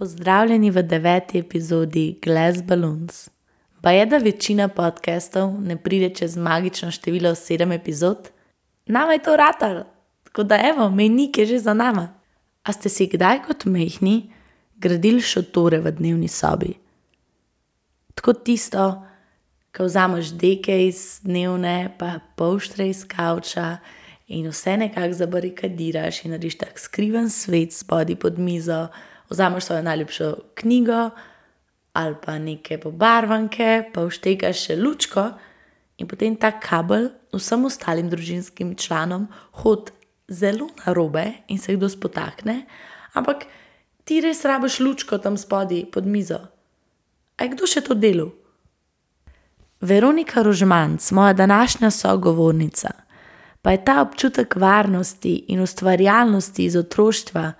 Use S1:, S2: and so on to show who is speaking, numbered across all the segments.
S1: Pozdravljeni v deveti epizodi Glass Balloons. Pa je, da večina podcastov ne pride čez magično število sedem epizod? Nama je to ratal, tako da evo, mejnik je že za nama. A ste si kdaj kot mehni gradili šotore v dnevni sobi? Tako tisto, ko vzameš deke iz dnevne, pa poštre iz kavča in vse nekako zabarikadiraš in narediš tak skriven svet spodaj pod mizo, vzameš svojo najljubšo knjigo ali pa neke pobarvanke, pa vštekaš še lučko in potem ta kabel vsem ostalim družinskim članom hod zelo na robe in se kdo spotakne, ampak ti res rabiš lučko tam spodaj pod mizo. A je kdo še to delal? Veronika Rožmanc, moja današnja sogovornica, pa je ta občutek varnosti in ustvarjalnosti iz otroštva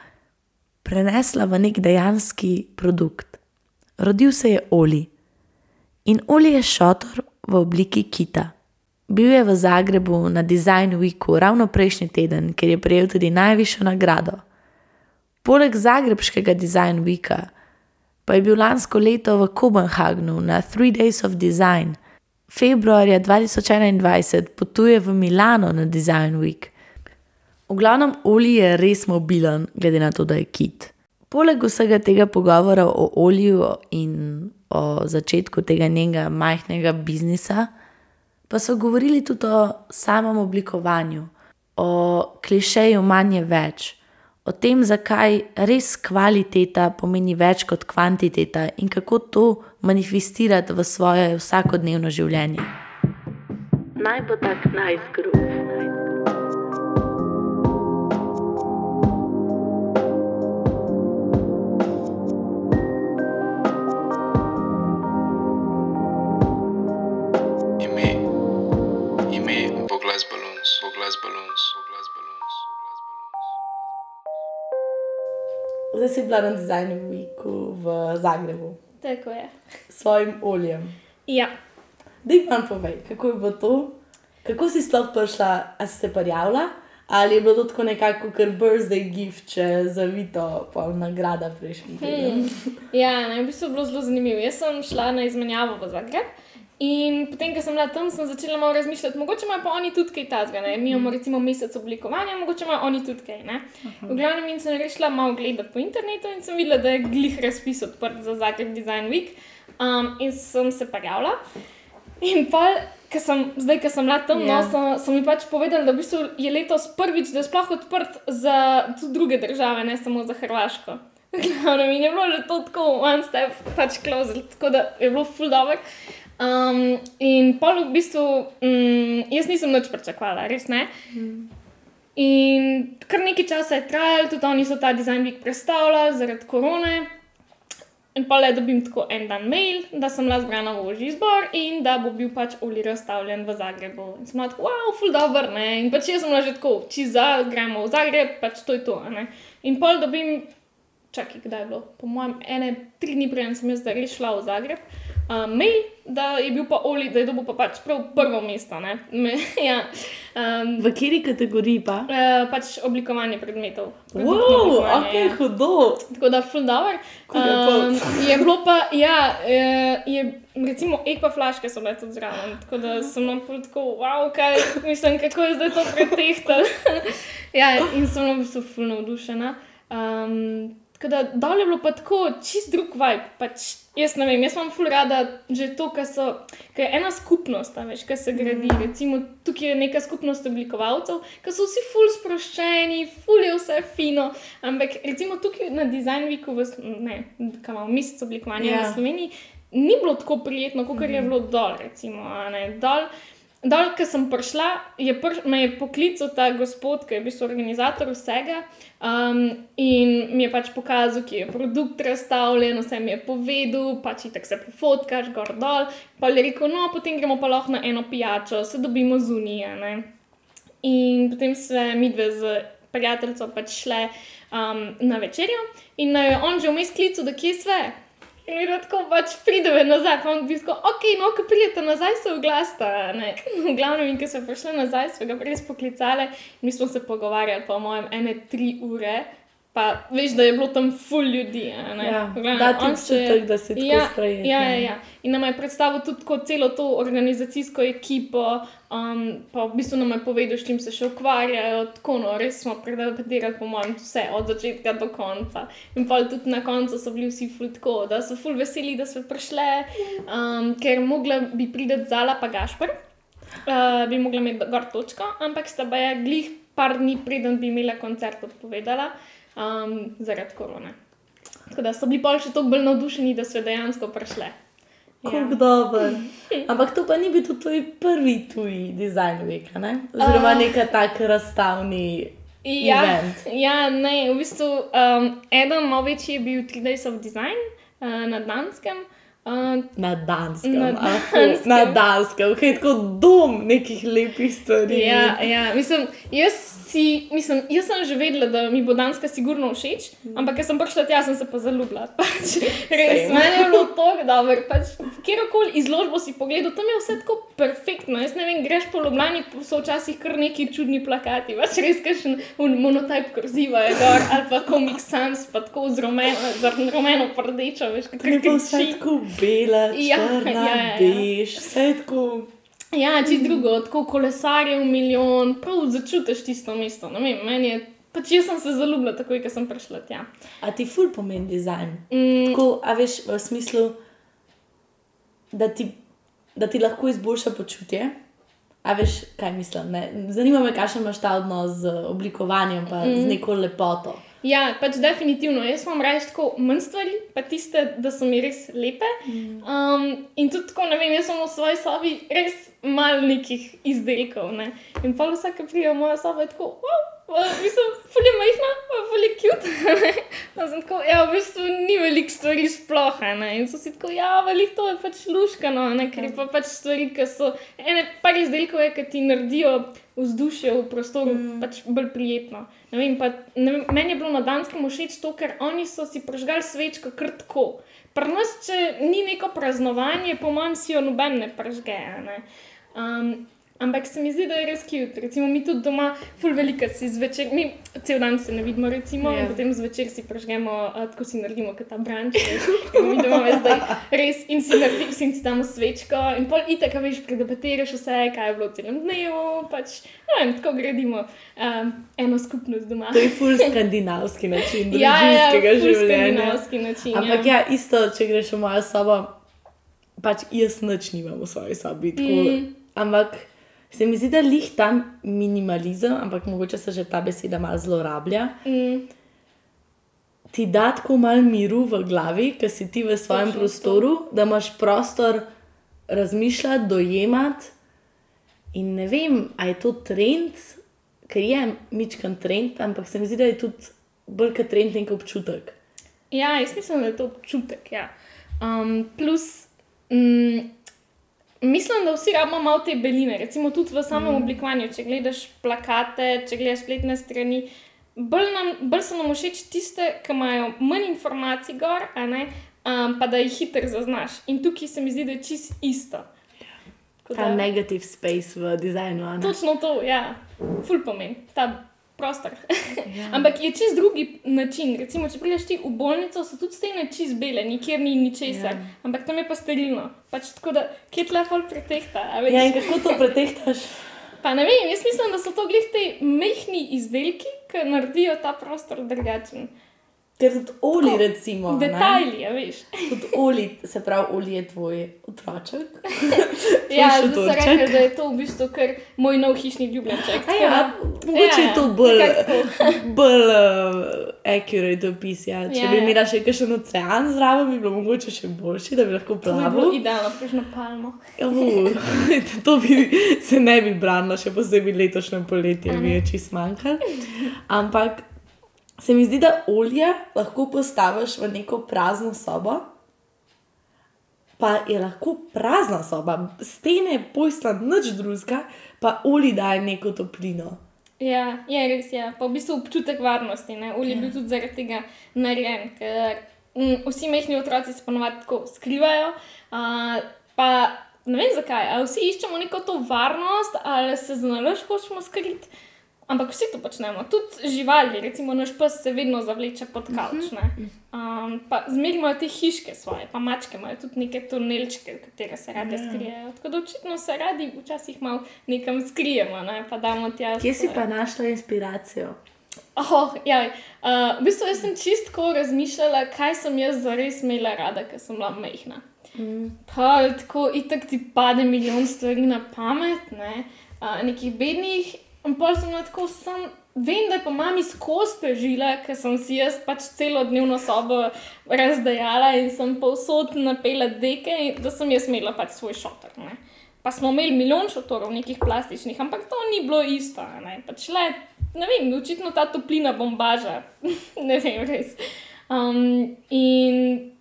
S1: prenesla v nek dejanski produkt. Rodil se je Oli. In Oli je šotor v obliki kita. Bil je v Zagrebu na Design Weeku ravno prejšnji teden, ker je prejel tudi najvišjo nagrado. Poleg Zagrebskega Design Weeka pa je bil lansko leto v Kopenhagnu na Three Days of Design. Februarja 2021 potuje v Milano na Design Week. V glavnem, Oli je res mobilen, glede na to, da je kit. Poleg vsega tega pogovora o olju in o začetku tega njenega majhnega biznisa, pa so govorili tudi o samem oblikovanju, o klišeju manje več, o tem, zakaj res kvaliteta pomeni več kot kvantiteta in kako to manifestirati v svoje vsakodnevno življenje. Naj bo tak najzgrub. Nice
S2: Boglas Balloons, Boglas Balloons, Boglas Balloons, Boglas Balloons.
S1: Zdaj si bila na Design Weeku v Zagrebu
S3: Tako je.
S1: s svojim oljem.
S3: Ja.
S1: Dej nam povej, kako je bilo to, kako si sploh prišla, a si se prijavila, ali je bilo to tako nekako kot birthday gift, če zavito pol nagrada prejšnji teden.
S3: ja, ne, v bistvu je bilo zelo zanimivo. Jaz sem šla na izmenjavo v Zagreb. In potem, ko sem bila tam, sem začela malo razmišljati, mogoče imajo pa oni tudi kaj tazga. Ne? Mi imamo recimo mesec oblikovanja, mogoče imajo oni tudi kaj. Ne? V glavnem in sem rešila malo gledati po internetu in sem videla, da je glih razpis odprt za Zagreb Design Week. Um, in sem se prijavila. In pa, ko sem, zdaj, ko sem bila tam,
S1: Ja.
S3: no, so, so mi pač povedali, da v bistvu je letos prvič, da je sploh odprt za tudi druge države, ne samo za Hrvaško. Glavno, in je bilo že to tako, one step, pač closer, tako da je bilo full dobro. Um, in pol v bistvu, um, jaz nisem nič pričakovala, res ne. In kar nekaj časa je trajalo, tudi oni so ta design week predstavljali zaradi korone. In pa le dobim tako en dan mail, da sem bila zbrana v ožji zbor in da bo bil pač Oli razstavljen v Zagrebu. In sem tako, wow, full dobro, ne. In pač jaz sem bila že tako, če za, gremo v Zagreb, pač to je to, ne. In pol dobim, čakaj, kdaj je bilo, po mojem, ene tri dni prej sem jaz zdaj šla v Zagreb. Uh, mail, da je bil pa Oli, da je dobil pa pač prav prvo mesto. Me, ja, um,
S1: V kateri kategoriji pa?
S3: uh, pač oblikovanje predmetov.
S1: Wow, ok,
S3: ja.
S1: hudo.
S3: Tako da, dobro.
S1: Ko je
S3: bilo pa, ja, eh, je, recimo, ekva flaške so bile tudi zraven. Tako da sem nam pol tako, wow, kaj, mislim, kako je zdaj to pretehtalo. ja, in sem bila v bistvu full navdušena. Um, tako da, dol je bilo pa tako, čist drug vibe. Pač, jaz ne vem, jaz imam full rada že to, kar je ena skupnost, veš, kar se gradi. Recimo, tukaj je neka skupnost oblikovalcev, ki so vsi full sproščeni, full je vse fino. Ampak recimo tukaj na Design Weeku, v, ne, kam imamo mesec oblikovanja
S1: Ja.
S3: yeah. v Sloveniji, ni bilo tako prijetno, kot je bilo dol. Recimo, a ne, dol Dol, ko sem prišla, je pr me je poklical ta gospod, ki je bil organizator vsega. Um, in mi je pač pokazal, ki je produkt razstavljen, vse mi je povedal, pač tako se pofotkaš, gor dol. Pa je rekel, no, potem gremo pa lahko na eno pijačo, se dobimo zunije. In potem se mi dve z prijateljico pač šle um, na večerjo in naj on že vmes klical, da kje sve. In je tako pač prideve nazaj, pa on bi rekel, ok, no, ko pridete nazaj, se oglasta. ne." V glavnem, in ko smo prišli nazaj, smo ga res poklicali, mi smo se pogovarjali, po mojem, ene tri ure. Pa veš, da je bilo tam ful ljudi.
S1: Ja,
S3: Poglej,
S1: da
S3: on se je-
S1: občutek, da si tako
S3: ja,
S1: sprejet,
S3: Ja, ja, ja. In nam je predstavil tudi kot celo to organizacijsko ekipo, um, pa v bistvu nam je povedal, s čim se še ukvarjajo. Tako, no, res smo predebatirali, po mojem, vse od začetka do konca. In pa tudi na koncu so bili vsi ful tako, da so ful veseli, da so prišle, um, ker mogla bi priti Zala pa Gašpr, uh, bi mogla imeti gor točko, ampak sta baja glih par dni preden bi imela koncert odpovedala um, zaradi korone. Tako da so bili pa še toliko bolj navdušeni, da so dejansko prišle. Ja.
S1: Kako dober. Ampak to pa ni bil tudi prvi tuji dizajn veka, ne? Oziroma
S3: A.
S1: neka tak razstavni.
S3: Ja,
S1: event.
S3: ja, ne, v bistvu um, eden malo večji je bil 3 Days of Design uh, na Danskem. Uh,
S1: Na danskem,
S3: Na Danskem.
S1: na danskem ki je tako dom nekih lepih stvari.
S3: ja, ja, mislim, jaz, si, mislim, jaz sem že vedela, da mi bo Danska sigurno všeč, ampak ker sem prišla tja, sem se pa zaljubila. Pač, res, meni je bilo tako dobro. Pač, Kjerkoli izložbo si pogledal, tam je vse tako perfektno. Jaz ne vem, greš po Ljubljani, so včasih kar neki čudni plakati, pač res kakšen un monotyp korziva je gor, ali pa Comic Sans, pa tako z rumeno, z rumeno pa rdečo, veš,
S1: Ker je pa vse
S3: kriči.
S1: tako bela,
S3: Ja,
S1: črna,
S3: ja, ja.
S1: bež, vse je tako.
S3: Ja, čist drugo, tako kolesarjev milijon, prav začutiš tisto mesto. Ne vem, meni je, pač jaz sem se zaljubila takoj, ko sem prišla tja.
S1: A ti ful pomeni dizajn?
S3: Mm,
S1: Tako, a veš, v smislu, da ti, da ti lahko izboljša počutje. A veš, kaj mislim? Ne? Zanima me, kakšen imaš ta odnos z oblikovanjem, pa mm. z neko lepoto.
S3: Ja, pač definitivno. Jaz imam raje tako manj stvari, pa tiste, da so mi res lepe. Um, in tudi tako, ne vem, jaz sem v svoji sobi res malo nekih izdelkov. Ne? In pa vsak, ki pride v mojo sobo, je tako, wow, uh, mislim, fulje majhna, fulje cute. Pa sem tako, ja, v bistvu ni veliko stvari sploh. Ne? In so si tako, ja, veliko to je pač luškano, ne? ker je pa pač stvari, ki so, ene par izdelkov je, ki ti naredijo vzdušje v prostoru mm. pač bolj prijetno. Ne vem, pa, ne vem, meni je bilo na Danskem všeč to, ker oni so si prižgali svečko kar tako. Pri nas, če ni neko praznovanje, po mojem, si jo noben ne prižge. Ne? Um, ampak se mi zdi, da je res cute. Recimo, mi tudi doma, ful velika si zvečer, mi cel dan se ne vidimo, recimo,
S1: Ja.
S3: yeah. potem zvečer si prižgemo, uh, tako si naredimo, kot ta branč. veš. Mi doma je zdaj res in si naredimo, in si damo svečko, in pol itek, a veš, predebatiraš vse, kaj je bilo celem dnevu, pač, ne vem, tako gradimo um, eno skupnost doma.
S1: To je ful skandinavski način
S3: Ja, ja,
S1: življenja.
S3: skandinavski način.
S1: Ampak ja, isto, če greš v mojo sobo, pač jaz noč nimam v svoji sobi. Tako, mm. Ampak se mi zdi, da lih tam minimalizem, ampak mogoče se že ta beseda malo zlorablja.
S3: Mm,
S1: Ti da tako malo miru v glavi, ker si ti v svojem
S3: Točno to.
S1: prostoru, da imaš prostor razmišljati, dojemati. In ne vem, ali je to trend, ker je mičkan trend, ampak se mi zdi, da je tudi bolj kot trend nek občutek.
S3: ja, jaz mislim, da je to občutek. Ja. Um, plus, mm, mislim, da vsi rabimo malo te beline, recimo tudi v samem mm. oblikovanju. Če gledaš plakate, če gledaš spletne strani. Bolj, nam, bolj so nam všeč tiste, ki imajo manj informacij gor, ne, um, pa da jih hitro zaznaš. In tukaj se mi zdi, da je čist isto. Tako
S1: Ta
S3: da-
S1: negative space v dizajnu.
S3: Točno to, ja, ful pomeni, ta prostor. Ja. Ampak je čist drugi način. Recimo, če prideš ti v bolnico, so tudi stene čist bele, nikjer ni ničesar,
S1: Ja.
S3: ampak tam je pa sterilno. Pač tako da, kje tle pol pretehta.
S1: Ja, in kako to pretehtaš?
S3: Pa ne vem, jaz mislim, da so to glih ti mehki izdelki, ki naredijo ta prostor drugačen.
S1: Ker tudi oli,
S3: Tako,
S1: recimo. ne?
S3: Detajli, a veš.
S1: Tudi oli, se pravi, oli je tvoj otroček.
S3: Ja, zdaj
S1: torček.
S3: rekli, da je to v bistvu kar moj nov hišni ljubljenček.
S1: Ja,
S3: da-
S1: mogoče
S3: Ja,
S1: je to
S3: ja,
S1: bolj, bolj uh, accurate opis. Ja. Če
S3: Ja,
S1: bi
S3: ja.
S1: imela še kakšen ocean zraven, bi bilo mogoče še boljši, da bi lahko
S3: To bi
S1: plaval.
S3: idealno, prišno palmo.
S1: Uh, to bi se ne bi branilo, še posebej letošnje poletje, mi je čist manjkalo. Ampak se mi zdi, da olje lahko postaviš v neko prazno sobo. Pa je lahko prazna soba, stene, pojsla, nič drugega, pa olje daje neko toplino.
S3: Ja, je res je. Pa v bistvu občutek varnosti. Ne? Olje je
S1: Ja.
S3: bil tudi zaradi tega narejen, ker mm, vsi mehki otroci se ponovadi tako skrivajo. Uh, pa ne vem zakaj, ali vsi iščemo neko to varnost, ali se nalož hočemo skriti. Ampak vsi to počnemo, tudi živali, recimo naš pes se vedno zavleče pod kavč. Um, pa zmeraj imajo te hiške svoje, pa mačke imajo tudi neke tunelčke, v katere se rade
S1: Ja.
S3: skrijejo. Tako da očitno se radi včasih malo nekam skrijemo, ne? pa damo tja.
S1: Kje si pa našla inspiracijo?
S3: Oh, ja, uh, v bistvu sem čistko razmišljala, kaj sem jaz zares imela rada, ker sem bila majhna.
S1: Mm.
S3: Pa tako, itak ti pade milijon stvari na pamet, ne? uh, nekih bednih. Pol sem tako, sem, vem, da je pa mami skozi težila, ker sem si jaz pač celo dnevno sobo razdajala in sem povsod napela deke, in da sem jaz imela pač svoj šotor. Ne? Pa smo imeli milijon šotorov, nekih plastičnih, ampak to ni bilo isto. Ne, pač le, ne vem, očitno ta toplina bombaža, ne vem, res. Um, in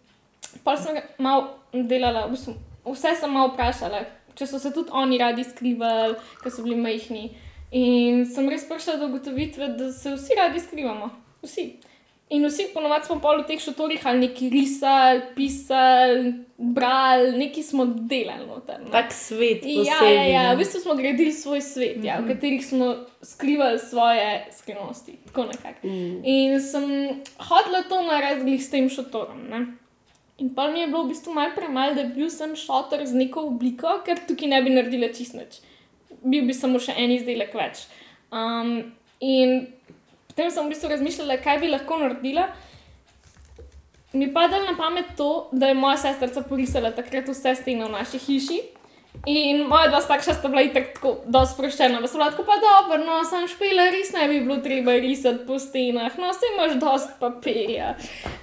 S3: pa sem malo delala, v bistvu, vse sem malo vprašala, če so se tudi oni radi skrivali, ker so bili majhni. In sem res prišla do ugotovitve, da se vsi radi skrivamo. Vsi. In vsi ponovadi smo pol v teh šotorih ali neki risali, pisali, brali, neki smo delali noter. ne.
S1: Tak svet.
S3: Ja, ja,
S1: posebej,
S3: ja,
S1: ne.
S3: v bistvu smo gradili svoj svet, mm -hmm. ja, v katerih smo skrivali svoje skrivnosti. Tako nekako.
S1: Mm.
S3: In sem hodila to narediti s tem šotorom. Ne? In pa mi je bilo v bistvu malo premalo, da bi bil sem šotor z neko obliko, ker tukaj ne bi naredila čist nič. Bil bi samo še en izdelek več. Um, in potem sem v bistvu razmišljala, kaj bi lahko naredila. Mi je padalo na pamet to, da je moja sestrica porisala takrat vse stene v naši hiši. In moja dva starša sta bila itak tako dosti sproščena, da so bila tako pa dobro, no, sem špela, res ne bi bilo treba risati po stenah, no, vse imaš dosti papirja.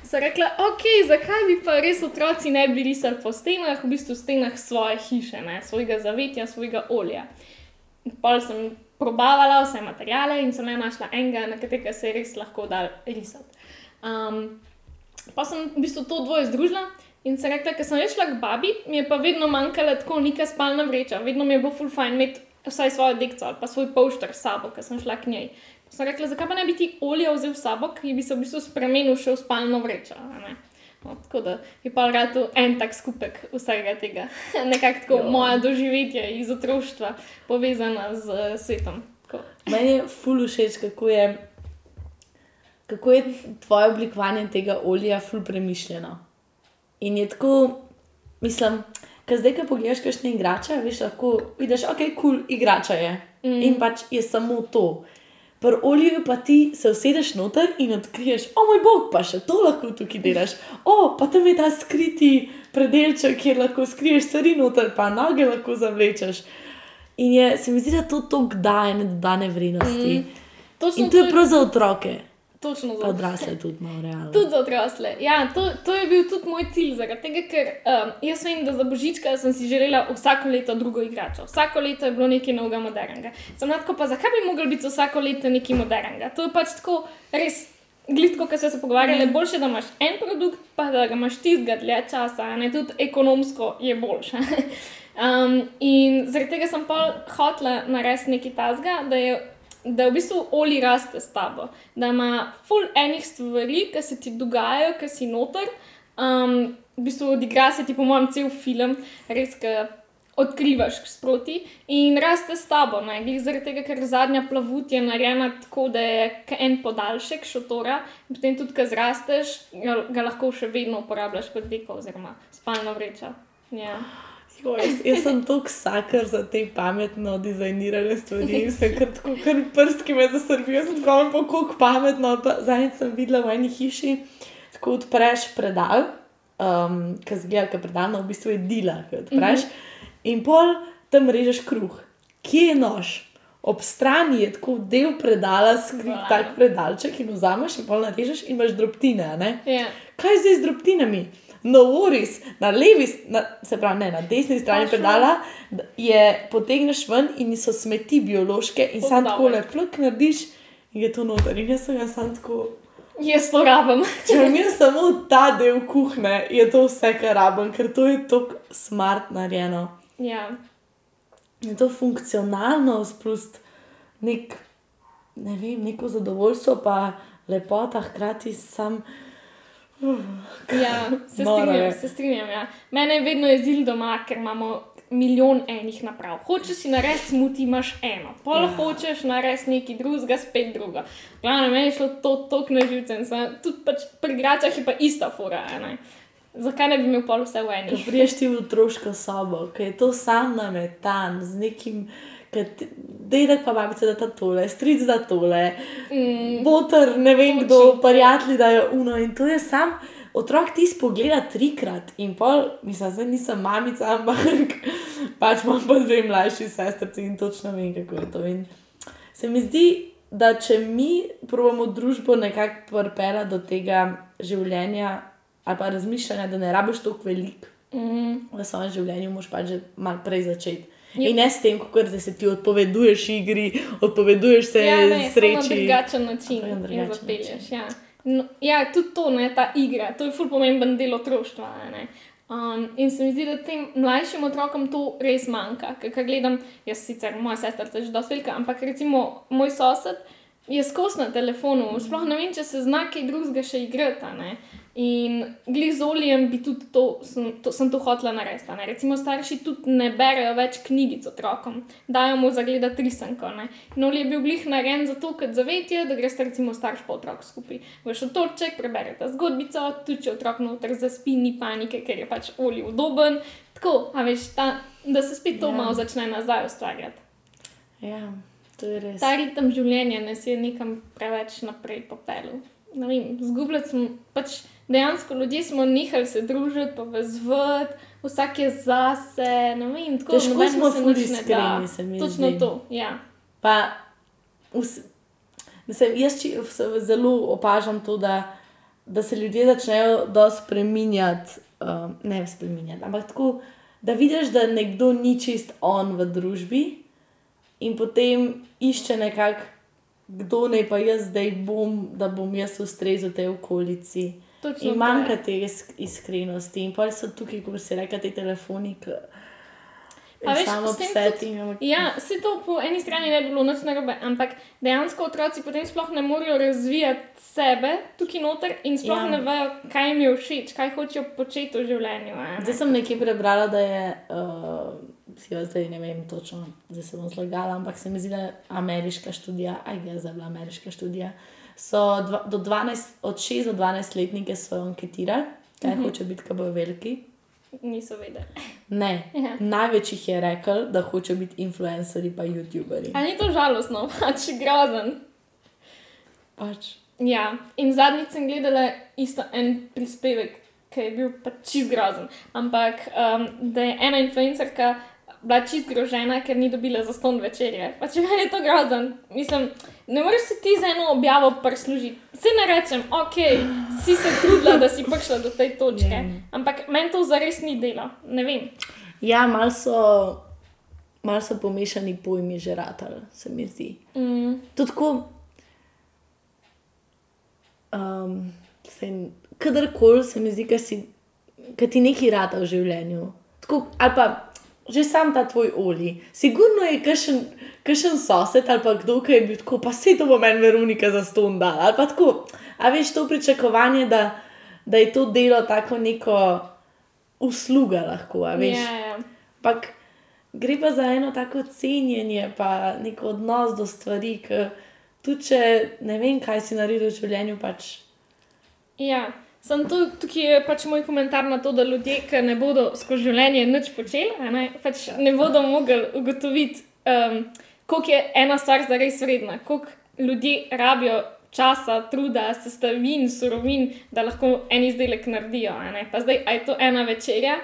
S3: Sem rekla, ok, zakaj bi pa res otroci ne bi risali po stenah, v bistvu stenah svoje hiše, ne, svojega zavetja, svojega olja. In Pol sem probavala vse materijale in sem ne našla enega, na katerega se je res lahko dal risati. Um, pa sem v bistvu to dvoje združila in sem rekla, ker sem šla k babi, mi je pa vedno manjkala tako neka spalna vreča, vedno mi je bilo full fajn imeti vsaj svojo dekco ali pa svoj pošter s sabo, ker sem šla k njej. Sem rekla, zakaj pa ne bi ti olje vzel s sabo, ki bi se v bistvu spremenil še v spalno vrečo. ne. No, tako da je pa rad en tak skupek vsega tega. Nekako tako
S1: Jo.
S3: moja doživetja iz otroštva povezana z uh, svetom. Tako.
S1: Meni je ful všeč, kako je, kako je tvoje oblikovanje tega olja ful premišljeno. In je tako, mislim, ker zdaj, ko pogledaš kakšne igrače, veš, lahko vidiš, ok, kul, cool, igrača je. Mm. In pač je samo to. Pri olju pa ti se usedeš noter in odkriješ, o moj bog, pa še to lahko tukaj delaš. O, pa tam je ta skriti predelček, kjer lahko skriješ stvari noter, pa noge lahko zavlečeš. In je, se mi zdi, da to toliko daje ne dodane vrednosti. Mm.
S3: Točno
S1: In to je prav za otroke,
S3: točno za
S1: odrasle tudi realno.
S3: Tudi za odrasle. Ja, to, to je bil tudi moj cilj, tega, ker um, jaz vem, da za božička sem si želela vsako leto drugo igračo. Vsako leto je bilo nekaj novega, modernega. Sem lahko pa, zakaj bi moglo biti vsako leto nekaj modernega? To je pač tako res. Glitko, ki so se pogovarjali, boljše, da imaš en produkt, pa da ga imaš tistega dlje časa, ne tudi ekonomsko je boljše. um, in zaradi tega sem pa hotela narediti nekaj tazga, da je da v bistvu oli raste s tabo, da ima full enih stvari, ki se ti dogajajo, ki si noter. Um, v bistvu odigra se ti, po mojem, cel film, res, ki odkrivaš sproti in raste s tabo. Zaradi tega, ker zadnja plavut je narejena tako, da je en podaljšek šotora, in potem tudi, ko zrasteš, ga, lahko še vedno uporabljaš kot deko oziroma spalno vrečo. Ja.
S1: Jo, jaz, jaz sem tako sakar za te pametno dizajnirane stvari, vse kar tako, kar prstki me zasrbijo, sem tako pa koliko pametno. pa Zadnjič sem videla v eni hiši, tako odpreš predal, um, ki zgleda, kot predal, no v bistvu je dila, ki odpreš. Mm -hmm. In pol tam režeš kruh. Kje je nož? Ob strani je tako del predala, skrit
S3: Wow.
S1: tak predalček in vzameš in pol narežeš in imaš drobtine, ne?
S3: Ja.
S1: Kaj zdaj z drobtinami? No, Oris, na levi, na, se pravi, ne, na desni strani pedala je potegneš ven in so smeti biološke, in
S3: O,
S1: sam tako le fluk narediš in je to noter. In jaz sem jaz sam tako.
S3: Jaz to rabim.
S1: Če imam samo ta del kuhne, je to vse, kar rabim, ker to je tako smart narejeno.
S3: ja.
S1: Je to funkcionalno, sprust nek, ne vem, neko zadovoljstvo, pa lepota, hkrati sam.
S3: Ja, se strinjam, se strinjam. Ja. Mene je vedno jezil doma, ker imamo milijon enih naprav. Hočeš si narediti smuti, imaš eno, pol
S1: Ja.
S3: hočeš narediti nekaj drugega, spet druga. Glavno, meni je šlo to tako na živce. Tudi pač pri igračah je pa ista fura. ne. Zakaj ne bi imel pol vse v eni?
S1: priješ ti v otroško sobo, ki je to sam nametan z nekim. Dedek pa babica da ta tole, stric da tole,
S3: Mm,
S1: boter, ne vem
S3: Točno
S1: kdo, prijatelji da je uno. In to je sam, otrok ti spogleda trikrat in pol, mislim, zdaj nisem mamica, ampak pač imam pa dve mlajši sestrci in točno vem, kako je to. In se mi zdi, da če mi pravimo družbo nekako pripela do tega življenja ali pa razmišljanja, da ne rabiš toliko veliko
S3: mm,
S1: v svojem življenju, moš pa že malo prej začeti.
S3: Ja.
S1: In ne s tem, kako se ti odpoveduješ igri, odpoveduješ se
S3: ja, ne, samo na
S1: sreči.
S3: drugačen način
S1: na drugačen
S3: zapelješ. Ja. No, ja, tudi to, ne, ta igra, to je ful pomemben del otroštva. ne. Um, in se mi zdi, da tem mlajšim otrokom to res manjka. Ker gledam, jaz sicer, moja sestra je že dosti velika, ampak recimo moj sosed je skos na telefonu, sploh ne vem, če se zna kaj drugega še igrati. a ne. In glizolijem bi tudi to, sem to, sem to hotela narediti. ne. Recimo starši tudi ne berejo več knjigic otrokom, dajo mu zagledati risanko. ne. In oli je bil glih narejen zato, ker zavetje, da greste recimo starš pa otrok skupaj. Veš otroček, preberete zgodbico, tudi če otrok noter zaspi, ni panike, ker je pač oli udoben. Tako, a veš, ta, da se spet to
S1: ja.
S3: malo začne nazaj ustvarjati.
S1: Ja, to je res.
S3: Ta ritem življenja nas je nekam preveč naprej popelil. Ne vem, Zgubljati smo pač dejansko ljudje smo nehali se družiti, povezovati, vsak je zase. Ne vem, tako
S1: Težko smo
S3: se nič ne da.
S1: iskreni, se mi
S3: Točno
S1: zdi.
S3: to, ja.
S1: Pa, vs, mislim, jaz či, vse, zelo opažam to, da, da se ljudje začnejo dosti spreminjati, um, ne spreminjati, ampak tako, da vidiš, da nekdo ni čist on v družbi in potem išče nekako, kdo naj pa jaz zdaj bom, da bom jaz ustrezal tej okolici.
S3: Točno
S1: In manjka te isk- iskrenosti, in pa so tukaj, kot si rekel, ti telefoni, samo setting.
S3: Ja, se to po eni strani ne bi bilo nič narobe, ampak dejansko otroci potem sploh ne morejo razvijati sebe tukaj noter in sploh
S1: Ja.
S3: ne vejo, kaj jim je všeč, kaj hočejo početi v življenju. ne.
S1: Zdaj sem nekje prebrala, da je, uh, si jo zdaj ne vem točno, zdaj se bom zlagala, ampak se mi zdi, da je ameriška študija, aj je zdaj bila ameriška študija. So dva, do 12, od 6 do 12 letnike so anketirali, kaj uh -huh. hoče biti, ko bojo veliki.
S3: Niso vedeli.
S1: Ne,
S3: Ja.
S1: največ jih je rekel, da hoče biti influencerji pa YouTuberi.
S3: A ni to žalostno, pač grozen.
S1: Pač.
S3: Ja, in zadnjič sem gledala isto en prispevek, ki je bil pač čist grozen. Ampak um, da je ena influencerka bila čist grožena, ker ni dobila za ston večerje. Pač meni je to grozen. Mislim, ne moreš se ti za eno objavo prislužiti. Vse ne rečem, ok, si se trudila, da si prišla do te točke.
S1: Ja.
S3: Ampak meni to zares ni delo. Ne vem.
S1: Ja, malo so, mal so pomešani pojmi že ratali, se mi zdi.
S3: Mm,
S1: To tako, um, se, kadarkoli se mi zdi, da ti nekaj rata v življenju. Tako, ali pa že sam ta tvoj oli. Sigurno je kakšen, kakšen sosed ali pa kdo, ki je bil tako, pa se to bo meni Veronika za ston dal. Ali pa tako, a veš to pričakovanje, da, da je to delo tako neko usluga lahko, a veš.
S3: ja, ja.
S1: Ampak gre pa za eno tako cenjenje, pa nek odnos do stvari, ki tudi če ne vem, kaj si naredil v življenju, pač
S3: Ja, sem tu, tukaj je pač moj komentar na to, da ljudje, ki ne bodo skozi življenje nič počeli, ne, pač ne bodo mogli ugotoviti, um, koliko je ena stvar zares vredna, koliko ljudje rabijo časa, truda, sestavin, surovin, da lahko en izdelek naredijo. ne. Pa zdaj, a je to ena večerja,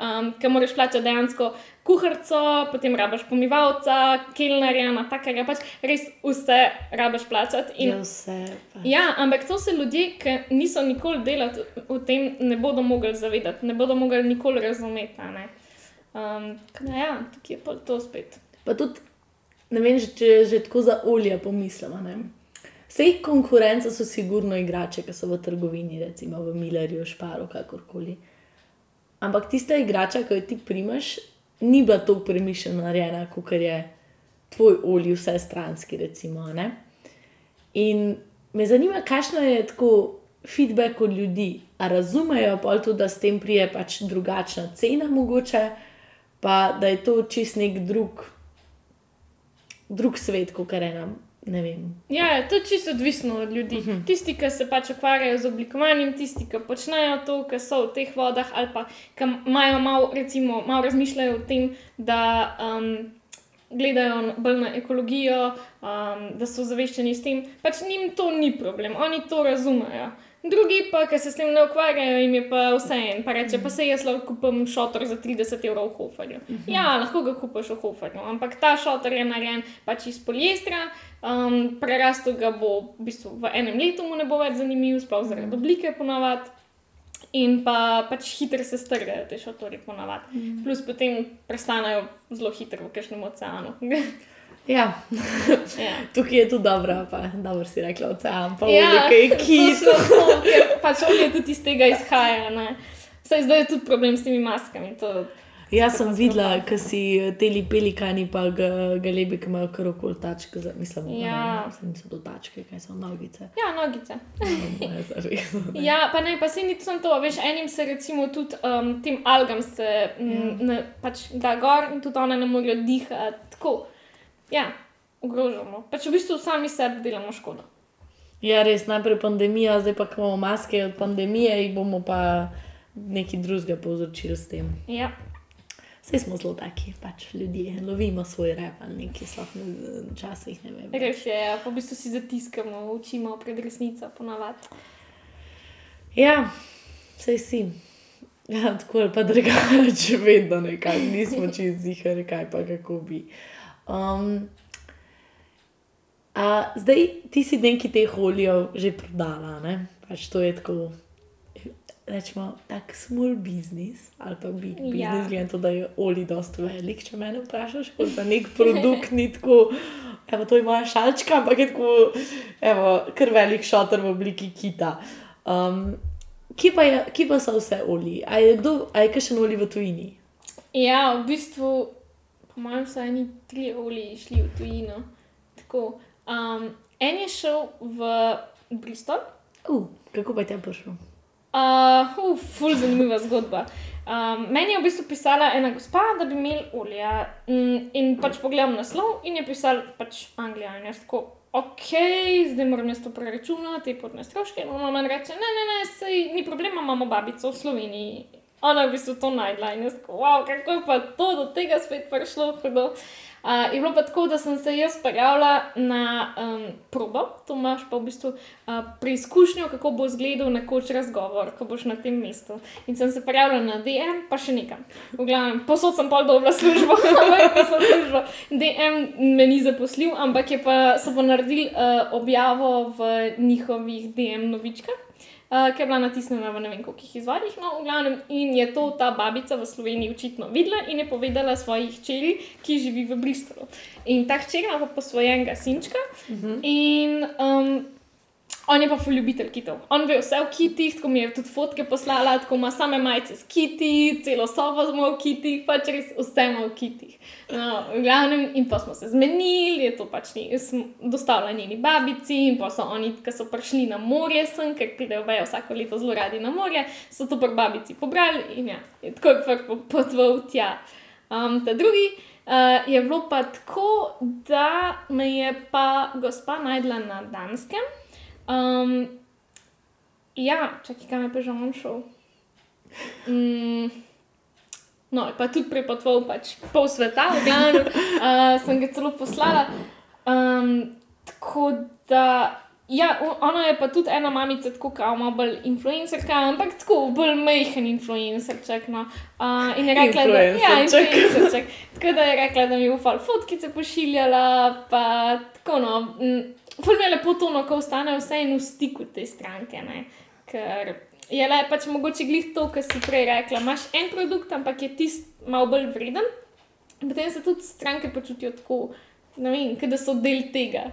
S3: um, ki moraš plačati dejansko kuharico, potem rabiš pomivalca, kelnerja, na takega, pač res vse rabiš plačati. In
S1: je vse. Pač.
S3: Ja, ampak to se ljudje, ki niso nikoli delali v tem, ne bodo mogli zavedati, ne bodo mogli nikoli razumeti. Um, da ja, tukaj je pa to spet.
S1: Pa tudi, ne vem, če že tako za olje pomislimo. Vse konkurence so sigurno igrače, ki so v trgovini, recimo v Millerju, Šparu, kakorkoli. Ampak tista igrača, ki jo ti primaš, ni bila tako premišljeno narejena, kot je tvoj olje, vse stranski. Recimo, ne? In me zanima, kakšno je tako feedback od ljudi. A razumejo pa tudi, da s tem prije pač drugačna cena, mogoče, pa da je to čist nek drug, drug svet, kot je ena. Ne vem.
S3: Ja, to je čisto odvisno od ljudi. Uh -huh. Tisti, ki se pač ukvarjajo z oblikovanjem, tisti, ki počnejo to, ki so v teh vodah, ali pa ki imajo malo, recimo, malo razmišljajo o tem, da um, gledajo bolj na ekologijo, um, da so zaveščeni s tem, pač njim to ni problem, oni to razumejo. Drugi pa, ki se s tem ne ukvarjajo, jim je pa vse en. Pa reče, pa se jaz lahko kupim šotor za 30 evrov v Hoferju. Uh -huh. Ja, lahko ga kupiš v Hoferju, ampak ta šotor je narejen pač iz poliestra, um, prerastel ga bo v, bistvu v enem letu, mu ne bo več zanimiv, sploh zaradi oblike ponavadi. In pa pač hitro se strgajo te šotori ponavadi. Mm. Plus potem prestanejo zelo hitro v kažem oceanu.
S1: Ja.
S3: ja.
S1: Tukaj je tudi dobro, pa dobro si rekla, ocean, pa
S3: Ja,
S1: nekaj
S3: ker Pač olje tudi iz tega izhaja. ne. Saj zdaj je tudi problem s temi maskami. To,
S1: Jaz sem videla, ko si eh, te pelikani, pa ga- galebi, ki imajo kar okoli tačke, mislim, da
S3: Ja.
S1: niso to tačke, kaj so nogice.
S3: ja, nogice.
S1: No, zares.
S3: Ja, pa ne, pa se ni samo to, veš, enim se recimo tudi um, tem algam se m,
S1: Ja.
S3: ne, pač da gor in tudi one ne morejo dihati. Tako, ja, ogrožamo. Pač v bistvu sami sebi delamo škodo.
S1: Ja, res, najprej pandemija, zdaj pa imamo maske od pandemije, jih bomo pa nekaj drugega povzročili s tem.
S3: Ja,
S1: Vse smo zelo taki, pač ljudje, lovimo svoj rep ali nekaj, sploh ne- včasih ne vem.
S3: res je, ja, pa v bistvu si zatiskamo, učimo pred resnico ponavadi.
S1: Ja, vse si. Ja, tako ali pa drugače, vedno nekaj, nismo čez zihar, kaj pa kako bi. Um, a, zdaj ti si nekaj teh olijev že prodala, ne? Pač to je tako, rečemo, tak small business ali pa big
S3: Ja.
S1: business, glede na to, da je olij dosti velik, če me vprašaš, kot za nek produkt ni tako. Evo, to je moja šalčka, ampak je tako, evo, kar velik šotor v obliki kita. Um, kje, pa je, kje pa so vse olji? A je, kdo, a je kakšen olij v tujini?
S3: Ja, v bistvu, po mojem, so eni tri olji šli v tujino. Tako, um, en je šel v Bristol,
S1: Uh, kako pa je tam prišel?
S3: Uh, uh, ful zanimiva zgodba. Um, meni je v bistvu pisala ena gospa, da bi imeli olje. Mm, in pač pogledam naslov in je pisal pač Anglija. In jaz tako, ok, zdaj moram jaz to preračunati, potne stroške. In ona mi reče, ne, ne, ne, sej ni problema, imamo babico v Sloveniji. Ona je v bistvu to najdla in jaz wow, kako je pa to do tega spet prišlo. hudo." Uh, je bilo pa tako, da sem se jaz prijavila na um, probo, to imaš pa v bistvu uh, preizkušnjo, kako bo izgledal nekoč razgovor, ko boš na tem mestu. In sem se prijavila na DM, pa še nekam. V glavnem, posod sem pol dobila službo, ampak nisem službo. DM me ni zaposlil, ampak je pa, so pa naredili uh, objavo v njihovih DM novičkah. Uh, ki je bila natisnjena v ne vem koliko izvodih, no, v glavnem, in je to ta babica v Sloveniji očitno videla in je povedala svoji hčeri, ki živi v Bristolu. In ta hčer ima posvojenega sinčka, uh -huh. in um, on je pa ljubitelj kitov. On ve vse o kitih, tako mi je tudi fotke poslala, tako ima same majice s kiti, celo sobo smo v kitih, pač res vse ima v kitih. No, v glavnem, in pa smo se zmenili, je to pač ni, dostavila njeni babici, in pa so oni, ki so prišli na morje, sem, ker pridejo vejo vsako leto zelo radi na morje, so to pri babici pobrali in ja, je tako je prvo potval tja. Um, ta drugi uh, je bilo pa tako, da me je pa gospa najdla na Danskem. Um, ja, čakaj, kam je pa že on šel. Mm, no, je pa tudi prepotval pač pol sveta, v glavnem, uh, sem ga celo poslala. Um, tako da, ja, ona je pa tudi ena mamica, tako kao malo bolj influencerka, ampak tako bolj majhen influencerček. No. Uh, in je rekla, da ja,
S1: Influencerček.
S3: Tako da je rekla, da mi bo fal fotkice pošiljala, pa tako no. Ful mi je lepo to, no, ko ostane vse in v stiku te stranke. Ne? Ker je le pač mogoče glih to, kar si prej rekla. Imaš en produkt, ampak je tisti malo bolj vreden. Potem se tudi stranke počutijo tako, vem, da so del tega.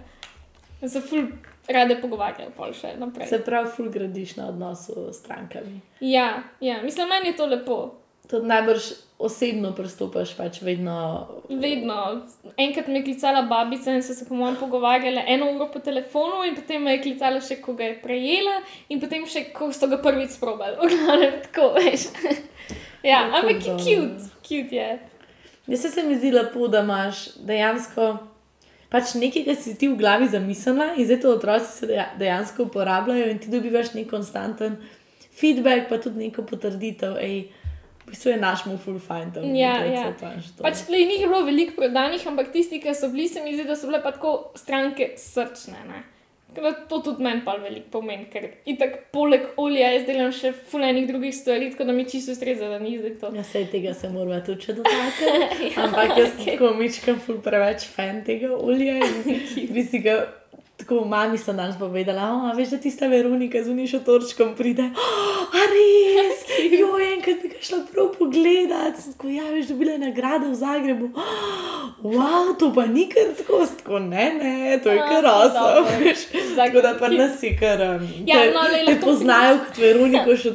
S3: Se ful rade pogovarjajo, pol še naprej.
S1: Se pravi, ful gradiš na odnosu s strankami.
S3: Ja, ja, mislim, meni je to lepo.
S1: Tudi najbrž osebno pristopaš, pač vedno.
S3: Vedno. Enkrat me je klicala babica in so se po mojem pogovarjali eno uro po telefonu, in potem me je klicala še, ko ga je prejela, in potem še, ko so ga prvič sprobali. Glavnem, tako veš. ja,
S1: Kako
S3: ampak je cute, cute je.
S1: Jaz se mi zdi lepo, da imaš dejansko pač nekaj, kar si ti v glavi zamislila in zdaj to otroci se deja- dejansko uporabljajo in ti dobivaš nek konstanten feedback, pa tudi neko potrditev. Ej, v bistvu je naš mu full fine. to
S3: Ja, ja.
S1: pač
S3: lej, njih je bilo veliko prodanih, ampak tisti, ki so bili, se mi zdi, da so bile pa tako stranke srčne. Ne? Da To tudi meni pa veliko pomeni, ker itak poleg olja jaz delam še fulejnih drugih stvari, tako da mi čisto ustreza, da ni zdaj to.
S1: Ja, sej tega se moramo tudi še dotakniti. Ampak jaz sem tako mičkam ful preveč fan tega olja. in Bi si ga, tako mami sem danes povedala, oh, veš, da tista Veronika z unišo torčkom pride. Oh, a res, jo, enkrat bi ga šla prav pogledat. Tako, ja, veš, dobila je nagrado v Zagrebu. Oh, wow, to pa ni kar tako, tako ne, ne, to je
S3: A,
S1: kar osem. Tako da pa nas je kar. um,
S3: Ja,
S1: te-
S3: no, lej,
S1: te poznajo kot Veroniko še.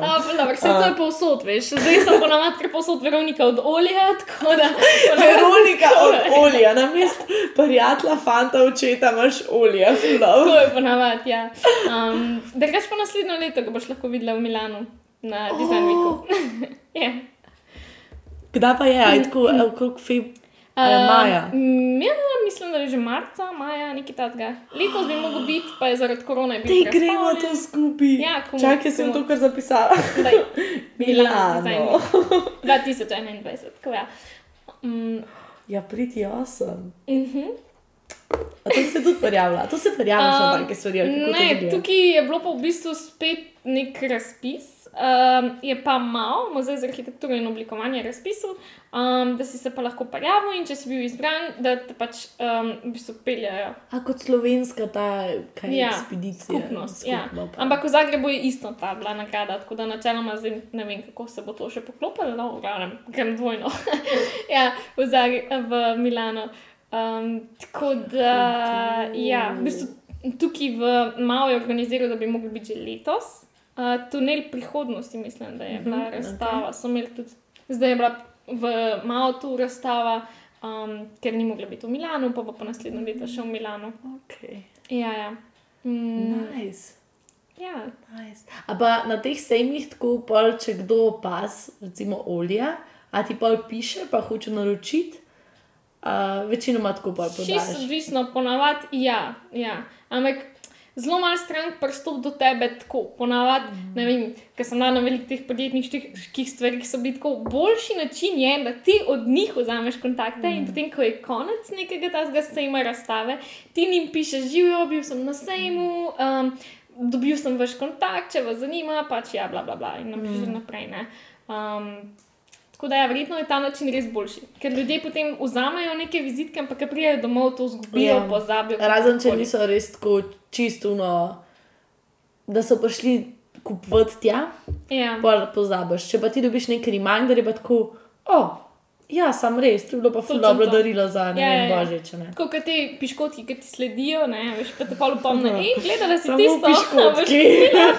S3: A, pa dobro, vse to je povsod, veš. Zdaj sem ponavadi kar povsod Veronika od olja, tako da.
S1: Veronika od olja, na mestu prijatelja, fanta, očeta imaš olje, fulov.
S3: To je ponavadi, ja. Um, Drugač pa naslednjo leto ga boš lahko videla v Milanu na Design Weeku. ja.
S1: Kdaj pa je, aj tako, eh, okrog feb, um, maja.
S3: Um, ja, mislim, da je že marca, maja, nekaj takega. Letos bi mogel biti, pa je zaradi korona bil.
S1: Te gremo to skupaj.
S3: Ja, komu-
S1: Čakaj, sem
S3: komu-
S1: to kar zapisala.
S3: Milano.
S1: Milano.
S3: 2021, tako ja. Um,
S1: Ja, priti osem.
S3: uh -huh.
S1: A to se tudi prijavlja, to se prijavlja na
S3: Um,
S1: take stvari.
S3: Ne, tukaj je bilo pa v bistvu spet nek razpis. Um, je pa malo, muzej za arhitekturo in oblikovanje razpisal, um, da si se pa lahko prijavil in če si bil izbran, da te pač um, v bistvu peljajo.
S1: A kot slovenska ta kaj,
S3: Ja,
S1: ekspedicija.
S3: Skupnost. Ja.
S1: skupno pa.
S3: Ampak v Zagrebu je isto ta bila nagrada, tako da načeloma zdaj ne vem, kako se bo to še poklopilo, no, v glavnem, grem dvojno. ja, v, Zagre v Milano. Um, tako da, ja, v bistvu tukaj v Mao je organiziral, da bi mogli biti že letos. Uh, tunel prihodnosti, mislim, da je bila
S1: Mhm,
S3: razstava. So imeli tudi, zdaj je bila v Mao tu razstava, um, ker ni mogla biti v Milanu, pa bo pa naslednjo leto še v Milanu.
S1: Okay.
S3: Ja, ja. Mm,
S1: Nice.
S3: ja.
S1: Nice. A pa na teh sejmih, tako pol, če kdo pas, recimo olja, a ti pol piše, pa hoče naročiti, uh, večinoma tako pol
S3: Čisto
S1: podaš.
S3: odvisno, ponavadi ja, ja. Ampak zelo malo strank prstop do tebe tako. Ponavadi, mm. ne vem, ker sem na velikih teh podjetniških stvarih, so bili tako. Boljši način je, da ti od njih vzameš kontakte mm. in potem, ko je konec nekega tazga sejma razstave, ti njim pišeš, živijo, bil sem na sejmu. Um, Dobil sem vaš kontakt, če vas zanima, pač ja, bla, bla, bla, in napišeš mm. naprej. ne. Um, Tako da, ja, verjetno je ta način res boljši. Ker ljudje potem vzamejo neke vizitke, ampak ko pridejo domov, to zgubijo,
S1: Ja.
S3: yeah. pozabijo.
S1: Razen če
S3: kakorkoli.
S1: niso res tako čistuno, da so prišli kupovati tja,
S3: Ja.
S1: pol pozabiš. Če pa ti dobiš neki reminder, je pa tako, o, oh, ja, sam res, to je bilo pa ful dobro
S3: to.
S1: darilo za ne
S3: Ja,
S1: vem,
S3: ja, ja.
S1: božič. ne.
S3: Kot ti piškotki, ki ti sledijo, ne, veš, pa te pa upomne, hej, gledala si
S1: Samo
S3: tisto,
S1: piškotki.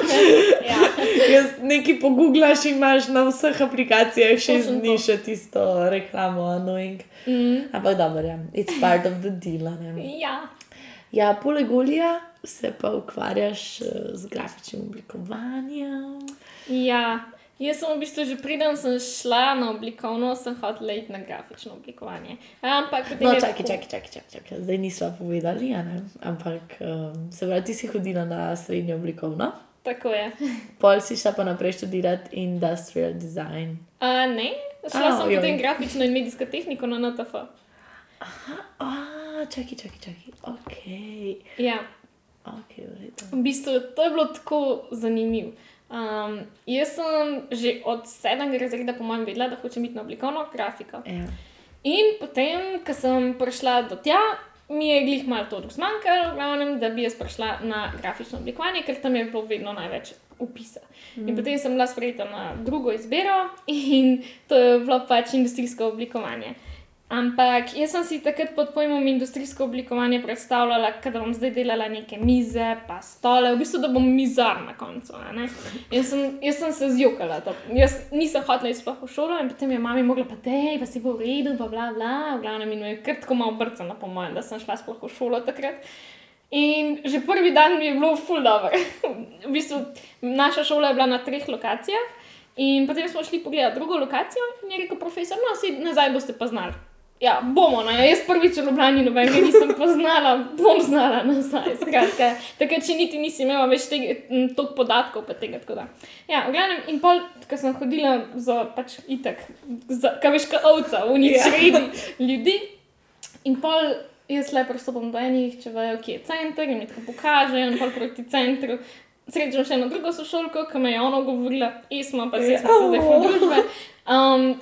S3: ja.
S1: Jaz nekaj poguglaš in imaš na vseh aplikacijah
S3: Točno
S1: dni še tisto reklamo, annoying.
S3: Mm,
S1: Ampak dobro, ja. it's part of the deal. Ne?
S3: ja.
S1: Ja, poleg olja se pa ukvarjaš eh, z grafičnim oblikovanjem.
S3: ja. Jaz sem v bistvu že preden sem šla na oblikovno, sem hotela iti na grafično oblikovanje. Ampak
S1: No, čakaj, čakaj, čakaj, čakaj, čakaj. zdaj nismo povedali, a ne? ampak um, se pravi, ti si hodila na srednjo oblikovno,
S3: Tako je.
S1: pol si šla pa naprej študirati industrial design.
S3: A, ne, šla
S1: A,
S3: sem
S1: joj.
S3: potem grafično in medijsko tehniko na NTF.
S1: A, čakaj, čakaj, čakaj. Ok,
S3: Ja.
S1: ok, v.
S3: V bistvu to je bilo tako zanimivo. Um, jaz sem že od sedmega razreda, po mojem, vedela, da hočem iti na oblikovno grafiko.
S1: Ja.
S3: In potem, ko sem prišla do tja, mi je glih malo to zmanjkalo, glavnem, da bi jaz prišla na grafično oblikovanje, ker tam je bilo vedno največ upisa. Mm. In potem sem bila sprejeta na drugo izbiro in to je bilo pač industrijsko oblikovanje. Ampak jaz sem si takrat pod pojmom industrijsko oblikovanje predstavljala, da bom zdaj delala neke mize, pa stole, v bistvu, da bom mizar na koncu. Jaz sem, jaz sem se zjokala. To. Jaz nisem hotela iti sploh v šolo in potem je mami mogla pa te, pa si bo v redu, pa bla bla, v glavnem in je kar tako malo brcala, po mojem, da sem šla sploh v šolo takrat. In že prvi dan mi je bilo ful dobro. v bistvu naša šola je bila na treh lokacijah. In potem smo šli pogledat drugo lokacijo in je rekel profesor, no, si nazaj boste pa znali. Ja, bomo, no, jaz prvič v Ljubljani nobenega nisem poznala, bom znala nazaj. Skratka, takrat, če niti nisi imela več toliko podatkov, pa tega tako da. Ja, v glavnem, in pol, ko sem hodila za pač itak, za, kaj veš, kot ovca, v njih
S1: Ja.
S3: sredi ljudi. In pol jaz le pristopam do enih, če vejo, kje je center, in mi tako pokažejo, in pol proti centru. Srečam še eno drugo sošolko, ki me je ono govorila, isma, pa
S1: Ja.
S3: smo se zdaj družbe. Um,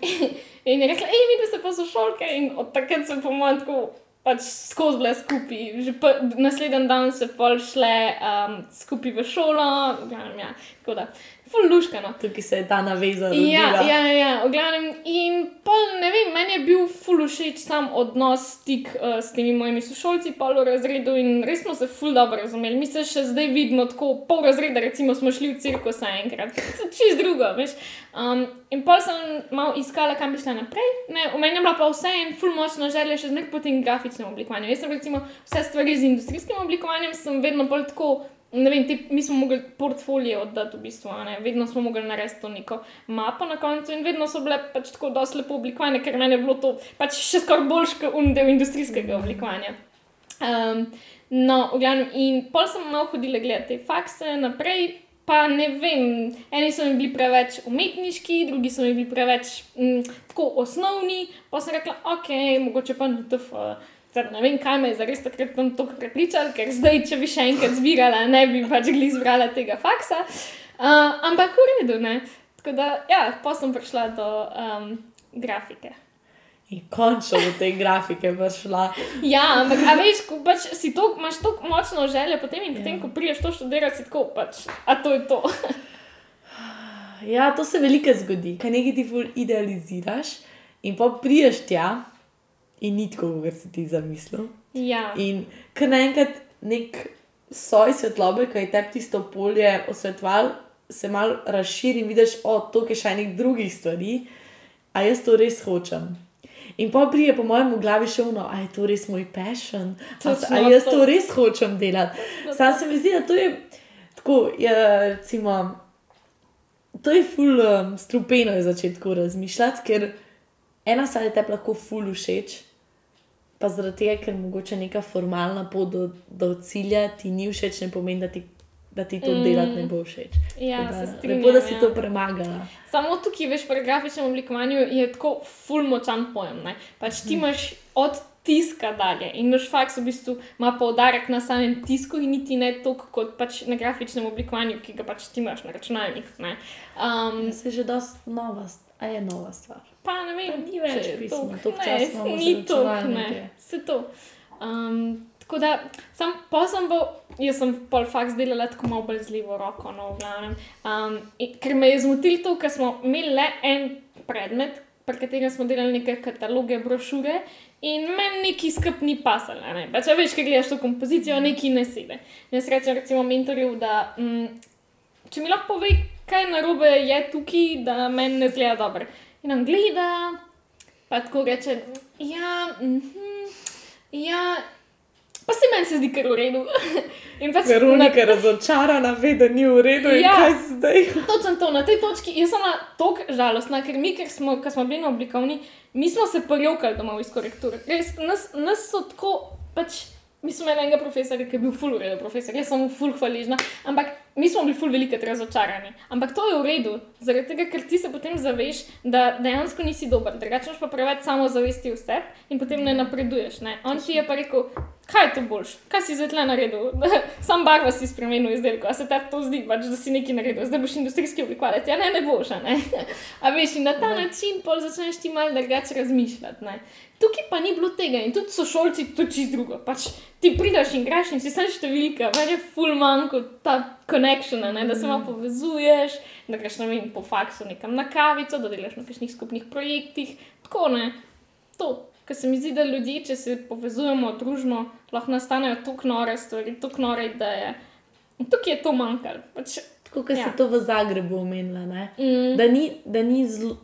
S3: in je rekla, hej, mi pa se pa sošolke, in od takrat sem po mojem tako. Pač skozi bile skupaj, že naslednji dan se pol šle um, skupaj v šolo, glavnem, ja, tako da, fulluškano.
S1: Tukaj se je ta naveza.
S3: Ja, ja, ja, v glavnem. In pol, ne vem, meni je bil ful všeč sam odnos, stik uh, s temi mojimi sošolci, pol v razredu in res smo se ful dobro razumeli. Mi se še zdaj vidimo tako, pol razreda, recimo smo šli v cirkus enkrat, čist drugo, veš. Um, in pol sem malo iskala, kam bi šla naprej. Ne, v meni je bila pa vse en ful močna želja še zmeraj po tem grafičnem oblikovanju. Jaz sem recimo vse stvari z industrijskim oblikovanjem, sem vedno bolj tako. Ne vem, te, mi smo mogli portfolio oddati, v bistvu, ne? vedno smo mogli narediti to neko mapo na koncu, in vedno so bile pač tako dosti lepo oblikovane, ker meni je bilo to pač še skoraj boljše kot un del industrijskega oblikovanja. Um, no, v glavnem, in pol sem malo hodila gledati te fakse naprej. Pa ne vem, eni so mi bili preveč umetniški, drugi so mi bili preveč mm, tako osnovni. Pa sem rekla, ok, mogoče pa na TF. Zdaj, ne vem, kaj me je zares takrat tam tako prepričal, ker zdaj, če bi še enkrat zbirala, ne bi pač gli zbrala tega faksa. Uh, ampak v redu, ne. Tako da, ja, pa sem prišla do um, grafike.
S1: In končno do te grafike prišla.
S3: Ja, ampak veš, ko pač si to, imaš tako močno željo, potem in potem,
S1: Ja.
S3: ko priješ to študirati, si tako pač, a to je to.
S1: Ja, to se veliko zgodi, kaj nekaj ti ful idealiziraš in pa priješ tja in ni tako, kot si ti zamislil.
S3: ja.
S1: In kar naenkrat nek soj svetlobe, ki je tebi tisto polje osvetval, se mal razširi in vidiš, o, to je še enih drugih stvari, a jaz to res hočem. In pa prije, po mojem, v glavi še uno, a je to res moj passion, a,
S3: Točno
S1: a jaz
S3: to.
S1: to res hočem delati. Sam se mi zdi, da to je tako, je, recimo, to je ful um, strupeno je začeti tako razmišljati, ker ena stvar je tebi lahko ful všeč, pa zaradi tega, ker mogoče neka formalna pot do, do cilja ti ni všeč, ne pomeni, da ti, da ti to mm. delati ne bo všeč.
S3: Ja,
S1: Tako
S3: se
S1: da,
S3: strinjam,
S1: lepo, da si
S3: ja.
S1: to premagala.
S3: Samo tukaj, veš, pri grafičnem oblikovanju je tako ful močan pojem. Ne? Pač ti imaš od tiska dalje in naš faks v bistvu ima poudarek na samem tisku in niti ne toliko kot pač na grafičnem oblikovanju, ki ga pač ti imaš na računalniku. Um,
S1: Se je že dosti nova, st- a je nova stvar.
S3: pa ne vem,
S1: Pa ni več
S3: če toliko.
S1: toliko
S3: Ne, Ni to, ne, se to. Um, tako da, sam pa sem bil, jaz sem pol faks delala tako malo bolj z levo roko, no, v glavnem. Um, in, ker me je zmotilo to, ker smo imeli le en predmet, pri katerem smo delali neke kataloge, brošure. In meni neki skup ni pasal. ne. Pač, a veš, kaj gledaš to kompozicijo, neki ne sebe. Jaz rečem, recimo, mentorju, da mm, če mi lahko pove, kaj narobe je tukaj, da meni ne zgleda dobro. In on gleda, pa tako reče, ja, mhm, ja, pa se meni se zdi kar v redu. In pač
S1: Veronika je razočarana, ve, da ni v redu in
S3: Ja.
S1: kaj zdaj.
S3: Točno to, na tej točki jaz sem na tok žalostna, ker mi, ker smo, ker smo bili na oblikovni, mi smo se pojokali doma iz korekture. Res, nas, nas so tako, pač, mi smo imeli enega profesorja, ki je bil full urejen profesor, jaz sem mu full hvaležna, ampak mi smo bili full velikrat razočarani. Ampak to je v redu, zaradi tega, ker ti se potem zaveš, da dejansko nisi dober, drugače pa preveč samozavesti v sebi in potem ne napreduješ. Ne? On ti je pa rekel, kaj je to boljš, kaj si zdaj tle naredil, sam barva si spremenil izdelko, a se tebi to zdi, pač, da si nekaj naredil, zdaj boš industrijski oblikovalec, ja ne, ne boš, a ne. A veš, in na ta način pol začneš ti malo drugače razmišljati. Ne? Tukaj pa ni bilo tega in tudi sošolci, to čist drugo. Pač ti prideš in greš in si sam številka, meni je full manjko ta connection, ne? da se malo povezuješ, da greš ne vem, po faksu nekam na kavico, da delaš na kakšnih skupnih projektih. Tako ne. To, ker se mi zdi, da ljudje, če se povezujemo, družimo, lahko nastanejo tako nore stvari, tako nore ideje. In tukaj je to manjkalo. Pač,
S1: Tako kot ja. Si to v Zagrebu omenila. ne.
S3: mm,
S1: Da ni, da ni zelo,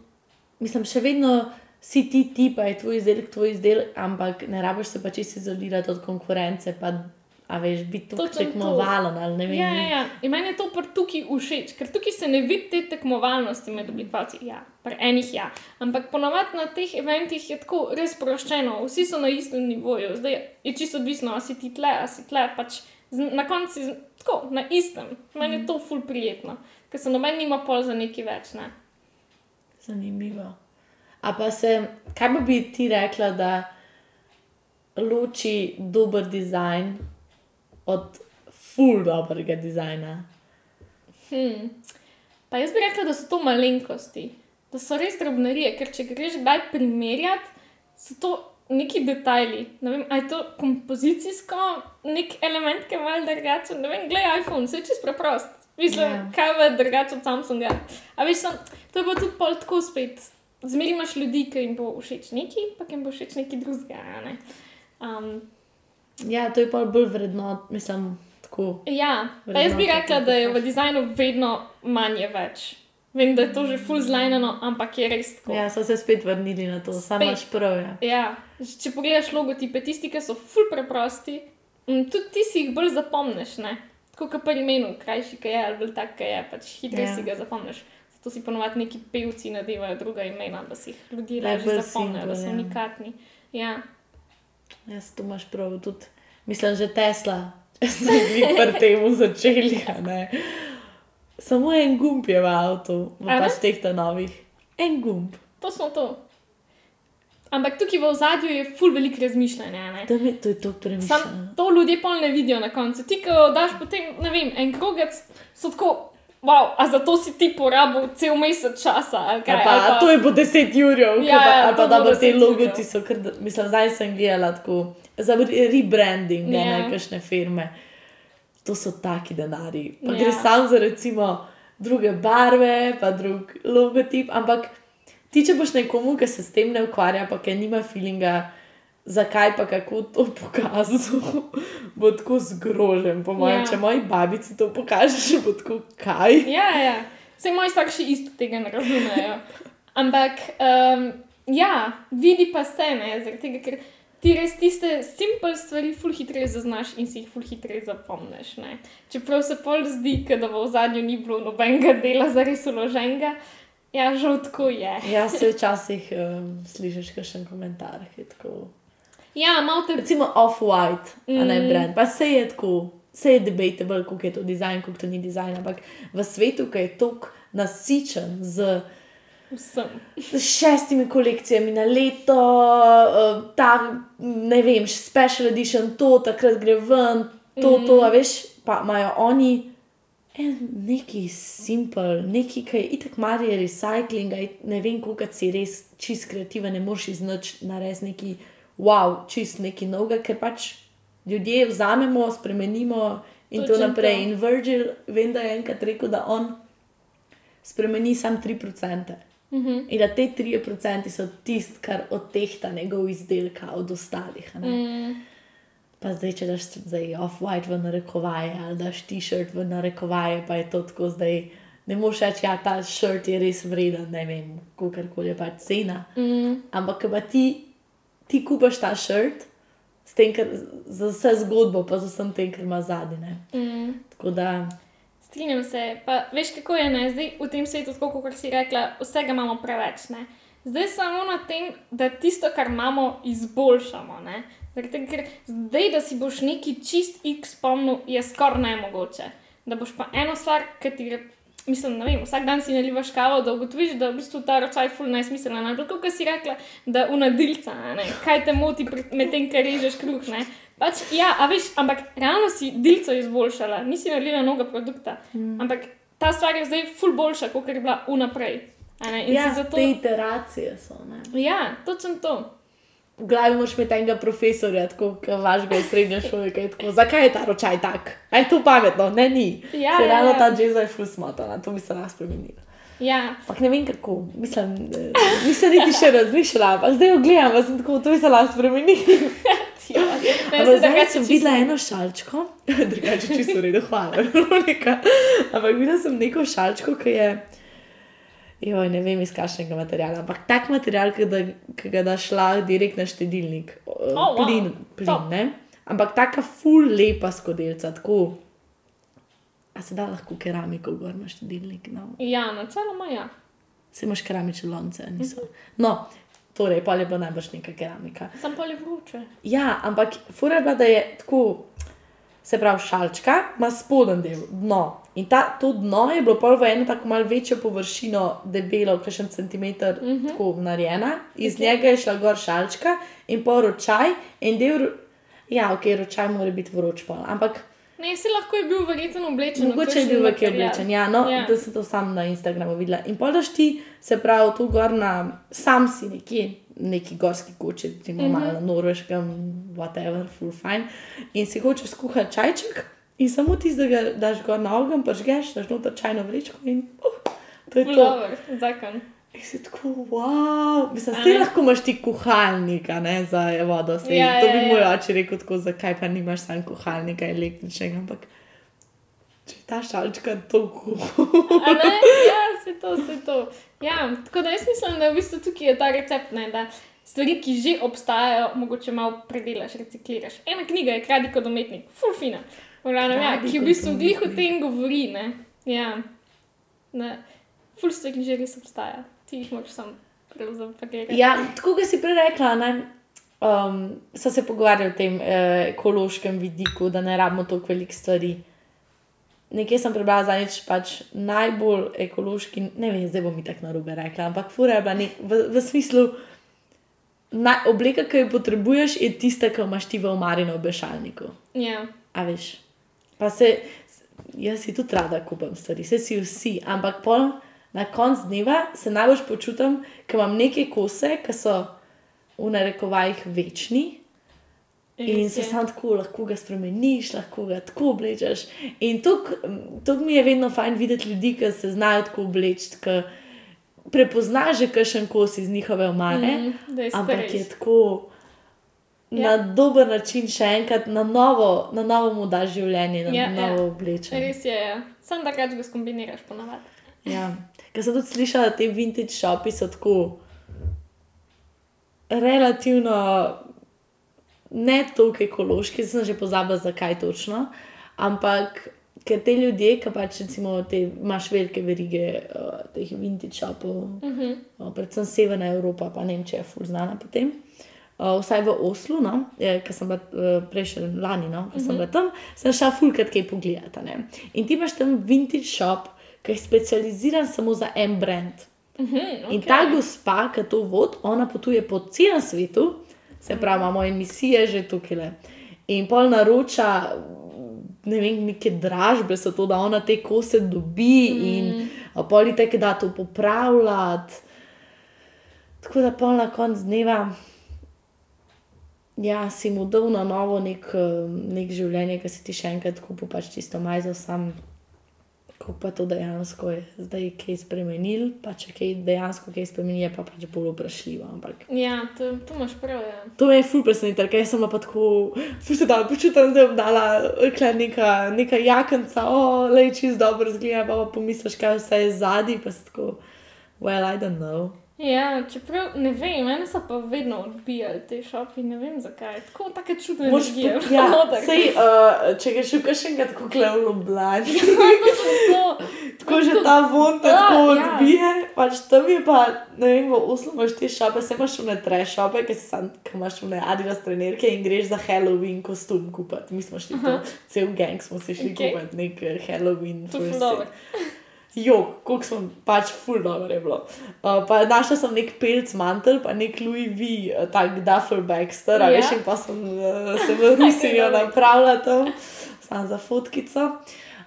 S1: mislim, še vedno si ti ti, pa je tvoj izdelek, tvoj izdelek, ampak ne rabiš se pa čisto izolirati od konkurence. Pa, a veš, biti tu
S3: Točno to.
S1: tekmovalen ali ne vem.
S3: Ja, ja, ja. In meni je to tukaj všeč, ker tukaj se ne vidi te tekmovalnosti med oblikovalci. Ja, pri enih ja. Ampak ponovadi na teh eventih je tako res sproščeno, vsi so na istem nivoju. Zdaj je čisto odvisno, a si ti tle, a si tle. Pač na koncu si tako na istem. Meni je to ful prijetno, ker se noben nima pol za neki več. Ne?
S1: Zanimivo. A pa se, kaj bi bi ti rekla, da loči dober dizajn od full dobrega dizajna?
S3: Hmm. Pa jaz bi rekla, da so to malenkosti, da so res drobnerije, ker če greš kdaj primerjati, so to neki detajli. Ne vem, ali je to kompozicijsko, nek element, ki je malo drugačen. Ne vem, gledaj iPhone, vse je čisto preprost. Mislim,
S1: Ja.
S3: yeah. kaj je drugače od Samsunga. A veš, sem, to je pa tudi pol tako spet. Zmeri imaš ljudi, ki jim bo všeč neki, pa jim bo všeč neki drugega. a ne. Um,
S1: Ja, to je pa bolj vredno, mislim, tako.
S3: Ja, pa jaz bi rekla, da je v dizajnu vedno manj je več. Vem, da je to že full zlajnano, ampak je res tako.
S1: Ja, so se spet vrnili na to, samo imaš prav. Ja.
S3: Ja, če pogledaš logotipe, tisti, ki so full preprosti, m, tudi ti si jih bolj zapomniš. Ne? Tako kot pri imenu, krajši kaj je ali bolj tak, kaj je, pač hitreje
S1: Ja.
S3: si ga zapomniš. Zato si ponovadi neki pevci nadevajo druga imena, da si jih ljudje lažje zapomnijo, da so
S1: ja.
S3: unikatni. Ja.
S1: Jaz to imaš prav, tudi mislim, že Tesla, če so bili pri tem začeli. ne. Samo en gumb je v avtu, v pač teh novih. En gumb.
S3: To smo to. Ampak tukaj v ozadju je full veliko razmišljanja. ne.
S1: To, mi, to je to
S3: Sam
S1: premišljeno.
S3: to ljudje pol ne vidijo na koncu. Ti, ko daš potem, ne vem, en krogec, so tako, wow, a zato si ti porabil cel mesec časa. Ali kaj,
S1: Ja, pa,
S3: ali pa,
S1: to je po 10 urjev,
S3: Ja,
S1: ja, ali pa da
S3: bo
S1: te
S3: 10
S1: logoti so, da- mislim, zdaj sem gledala tako, za re- rebranding, ja.
S3: Ja.
S1: ne, kakšne firme. To so taki denari. Pa
S3: Ja.
S1: ja. gre sam za recimo druge barve, pa drug logotip, ampak ti, če boš nekomu, ki se s tem ne ukvarja, pa ki nima feelinga, zakaj pa kako to pokazal, bo tako zgrožen. Po mojem,
S3: Ja.
S1: če moji babici to pokažeš, bo tako kaj.
S3: Ja, ja. Vse moji starši isto tega ne razumejo. Ampak, um, ja, vidi pa se, ne, zaradi tega, ker ti res tiste simple stvari ful hitreje zaznaš in si jih ful hitreje zapomniš. Ne. Čeprav se pol zdi, da v zadnju ni bilo nobenega dela za res uloženega, ja, žal tako je.
S1: Ja, se včasih um, slišiš kakšen komentar, ki je tako.
S3: Ja, malo te
S1: Recimo off-white, mm. ne brand. Pa se je tako, se je debatable, koliko je to dizajn, koliko to ni dizajn, ampak v svetu, ki je tako nasičen z
S3: vsem.
S1: s šestimi kolekcijami na leto, uh, ta, ne vem, special edition, to, takrat gre ven, to, mm. to, a veš, pa imajo oni. En neki simpel, neki, ki je itak marije recyklinga, in ne vem, koliko si res čist kreativen, ne moreš iz noč narediti neki wow, čist neki novega, ker pač ljudje vzamemo, spremenimo in to
S3: Točno
S1: naprej.
S3: to.
S1: In Virgil, vem, da je enkrat rekel, da on spremeni samo 3%.
S3: Mm -hmm.
S1: In da te 3% so tisti, kar odtehta njegov izdelka od ostalih.
S3: mm,
S1: Pa zdaj, če daš zdaj off-white v narekovaje ali daš t-shirt v narekovaje, pa je to tako zdaj. Ne moreš reči, da ja, ta shirt je res vreden, ne vem, kako je pač cena.
S3: mm,
S1: Ampak, ko pa ti, ti kupaš ta s tem, ker za vse zgodbo, pa z vsem tem, kar ima zadnje.
S3: mm.
S1: Tako da,
S3: Strinjam se. Pa, veš, kako je ne? zdaj v tem svetu, tako kot si rekla, vsega imamo preveč. Ne? Zdaj samo na tem, da tisto, kar imamo, izboljšamo. Ne? Tega, ker zdaj, da si boš neki čist X spomnil, je skoraj nemogoče. Da boš pa eno stvar, ki ti. Mislim, ne vem, vsak dan si nalivaš kavo, da ugotoviš, da je v bistvu ta ročaj ful nesmiselna. Ampak kot si rekla, da unadilca, ne, kaj te moti pri- med tem, kar režeš kruh. Ne? Pač, ja, a veš, ampak realno si dilco izboljšala, nisi naredila mnogo produkta. Mm. Ampak ta stvar je zdaj ful boljša, kot je bila unaprej.
S1: ja,
S3: zato.
S1: te iteracije so. Ne?
S3: Ja, točno to.
S1: V glavi moraš imeti enega profesorja, tako kot vašega iz srednje šole, ki je tako, zakaj je ta ročaj tak? A je to pametno? Ne, ni.
S3: Ja,
S1: Se
S3: ja,
S1: ravno
S3: ja.
S1: ta jazz je ful smotana, to bi se lahko spremenila.
S3: Ja,
S1: Ampak ne vem kako, mislim, eh, nisem niti še razmišljala, ampak zdaj jo gledam, pa sem tako, to bi se lahko spremenila.
S3: ja.
S1: Ampak zdaj sem videla eno šalčko, drugače čisto v redu, hvala. Ampak videla sem neko šalčko, ki je, joj, ne vem iz kakšnega materiala, ampak tak material, ki, ga daš šla direkt na štedilnik.
S3: wow.
S1: Plin,
S3: Top.
S1: plin ne? ampak taka ful lepa skodelica, tako. A se da lahko keramiko gor na štedilnik? No.
S3: Ja, načeloma ja.
S1: Se imaš keramične lonce, niso. No, torej, pa je pa najbrž neka keramika.
S3: Sem pa le vroče.
S1: Ja, ampak fura je bila, da je tako, se pravi, šalčka, ima spoden del, dno. In ta, to dno je bilo pol v eno tako malo večjo površino, debelo, kakšen centimeter, uh -huh. tako narejena, iz okay. njega je šla gor šalčka in pol ročaj, in del, ja, ok, ročaj mora biti vroč pol, ampak
S3: Ne, si lahko je bil verjetno oblečen.
S1: Mogoče je bil v kje
S3: material.
S1: oblečen, ja, no,
S3: Ja.
S1: da sem to sam na Instagramu videla. In pol daš ti, se pravi, tu gor na sam si nekje, neki gorski koči, recimo uh -huh. malo na norveškem, whatever, full fine. In si hočeš skuhati čajček in samo ti, da ga daš gor na ogenj, pržgeš, daš noter čajno vrečko in uh, to je to.
S3: zakon.
S1: In si tako, wow, mislim,
S3: A
S1: ti
S3: ne?
S1: lahko imaš ti kuhalnika, ne, za vodo. Sej,
S3: Ja,
S1: ja, to
S3: ja,
S1: bi
S3: ja.
S1: moj oče rekel tako, zakaj pa nimaš sam kuhalnika električnega, ampak če ta šalčka to kuha.
S3: Ja, se to, se to. Ja, tako da jaz mislim, da v bistvu tukaj je ta recept, ne, da stvari, ki že obstajajo, mogoče malo predelaš, recikliraš. Ena knjiga je Kradi kot umetnik, full fina. V glavnem, ja, ki v bistvu glih o tem govori. Ne. Ja. Ne. Full stvari že res obstaja. Ti jih moraš sam prezapakirati.
S1: Ja, tako kot si prej rekla, ne, um, so se pogovarjali o tem eh, ekološkem vidiku, da ne rabimo toliko velikih stvari. Nekje sem prebrala zadnjič, pač najbolj ekološki, ne vem, zdaj bom tako narobe rekla, ampak fura je bila nek, v, v smislu, naj, obleka, ki jo potrebuješ, je tista, ki jo imaš ti v omari na obešalniku.
S3: Ja.
S1: A veš. Pa se, jaz si tudi rada kupam stvari, vse si vsi, ampak pol na koncu dneva se najbolj počutim, ker imam neke kose, ki so v narekovajih večni. In se sam tako lahko ga spremeniš, lahko ga tako oblečeš. In to mi je vedno fajn videti ljudi, ki se znajo tako obleči, ki prepoznaš že kakšen kos iz njihove omare.
S3: Mm,
S1: Ampak je tako ja. na dober način, še enkrat na novo, na novo mu daš življenje, na
S3: Ja,
S1: ja,
S3: ja.
S1: novo oblečenje.
S3: Res je, ja. Sam da ga skombiniraš ponavadi.
S1: Ja. Ker sem tudi slišala, da te vintage šopi so tako relativno ne toliko ekološki, zdaj sem že pozabila, zakaj točno. Ampak ker te ljudje, ki pač recimo te, imaš velike verige uh, teh vintage šopov, uh
S3: Mhm.
S1: -huh. uh, predvsem Severna Evropa, pa Nemčija je ful znana potem. Uh, vsaj v Oslu, no, ki sem bila uh, prejšnji lani, no, ko sem bila tam, sem šla fulkrat kaj pogledati. ne. In ti imaš tam vintage shop, ki je specializiran samo za en brand.
S3: Mhm,
S1: In ta gospa, ki to vodi, ona potuje po celem svetu, se pravi, imamo emisije že tukaj. le. In pol naroča, ne vem, neke dražbe so to, da ona te kose dobi mm. in polite, da to popravljati. Tako da pol na koncu dneva. Ja, si mu dal na novo nek, nek življenje, ki si ti še enkrat kupil, pač tisto majzo, sam, kako pa to dejansko je zdaj kaj spremenil, pa če kaj dejansko kaj spremeni, je pa pač bolj vprašljivo. Ampak
S3: Ja, to, to imaš prav. Ja.
S1: to me je ful presenetilo, ker sem pa tako, ful se da počutim, zdaj bom dala kle neka, neka jakenca, o, le čist dobro zgleda, pa, pa pomisliš, kaj vse je zadnji, pa si tako, well, I don't know.
S3: Ja, čeprav ne vem, meni so pa vedno odbijali te šopi, ne vem zakaj. Tako tako čudno
S1: Moš
S3: energijo.
S1: po, ja, sej, uh, če greš v kakšnega tako klev Ljubljani.
S3: to,
S1: Tako že ta von te
S3: Ja,
S1: tako
S3: ja.
S1: odbije. Pač tam je pa, ne vem, v Oslu imaš te šope, se imaš v ne tre šope, ki si sam, ki imaš v ne Adidas trenerke in greš za Halloween kostum kupiti. Mi smo šli to, cel gang smo se šli okay. kupiti nek eh, Halloween.
S3: to je
S1: Jok, koliko smo pač ful dobro je bilo. Uh, pa našla sem nek pelc mantel, pa nek Louis V, uh, tak duffel bag star,
S3: Ja.
S1: yeah. veš, in pa sem uh, se v Rusijo
S3: dobro.
S1: napravila tam, sam za fotkico.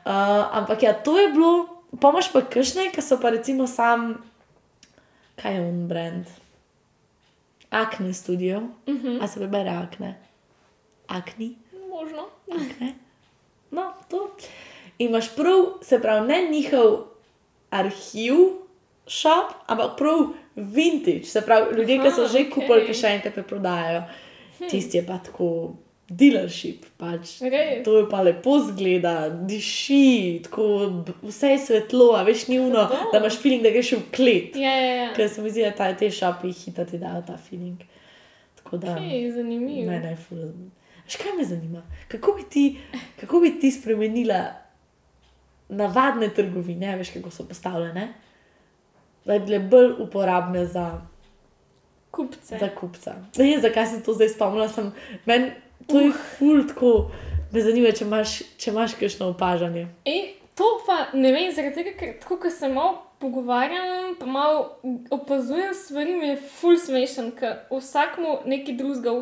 S1: Uh, ampak ja, to je bilo, pa imaš pa kršne, ki so pa recimo sam, kaj je un brand? Akne studio, uh
S3: Mhm.
S1: -huh. a se prebere akne. Akni.
S3: Možno.
S1: Ne? No, to. In imaš prav, se pravi, ne njihov arhiv, shop, ampak prav vintage, se pravi, ljudje, ki so
S3: Aha,
S1: že
S3: okej.
S1: kupili, ki še enkrat preprodajajo. Tisti je pa tako dealership. Pač.
S3: Res.
S1: To je pa lepo zgleda, diši, tako, vse je svetlo, a veš, ni uno,
S3: Dobro.
S1: da imaš feeling, da greš v klet.
S3: Ja, ja, ja.
S1: Ker se mi zdi, da ta, te šopi hitro ti dajo ta feeling. Tako da.
S3: Hej, zanimivo.
S1: Mene je ful. Veš, kaj me zanima? Kako bi ti, kako bi ti spremenila navadne trgovine, veš, kako so postavljene, da bi bile bolj uporabne za,
S3: Kupce.
S1: za kupca. Ne vem, zakaj sem to zdaj spomnila. Sem, men, to je ful tako. Me zanima, če imaš, če imaš kakšno opažanje.
S3: E, to pa ne vem, zaradi tega, ker tako, ko se malo pogovarjam, pa malo opazujem stvari, mi je ful smešen, ker vsakmu nekaj drugega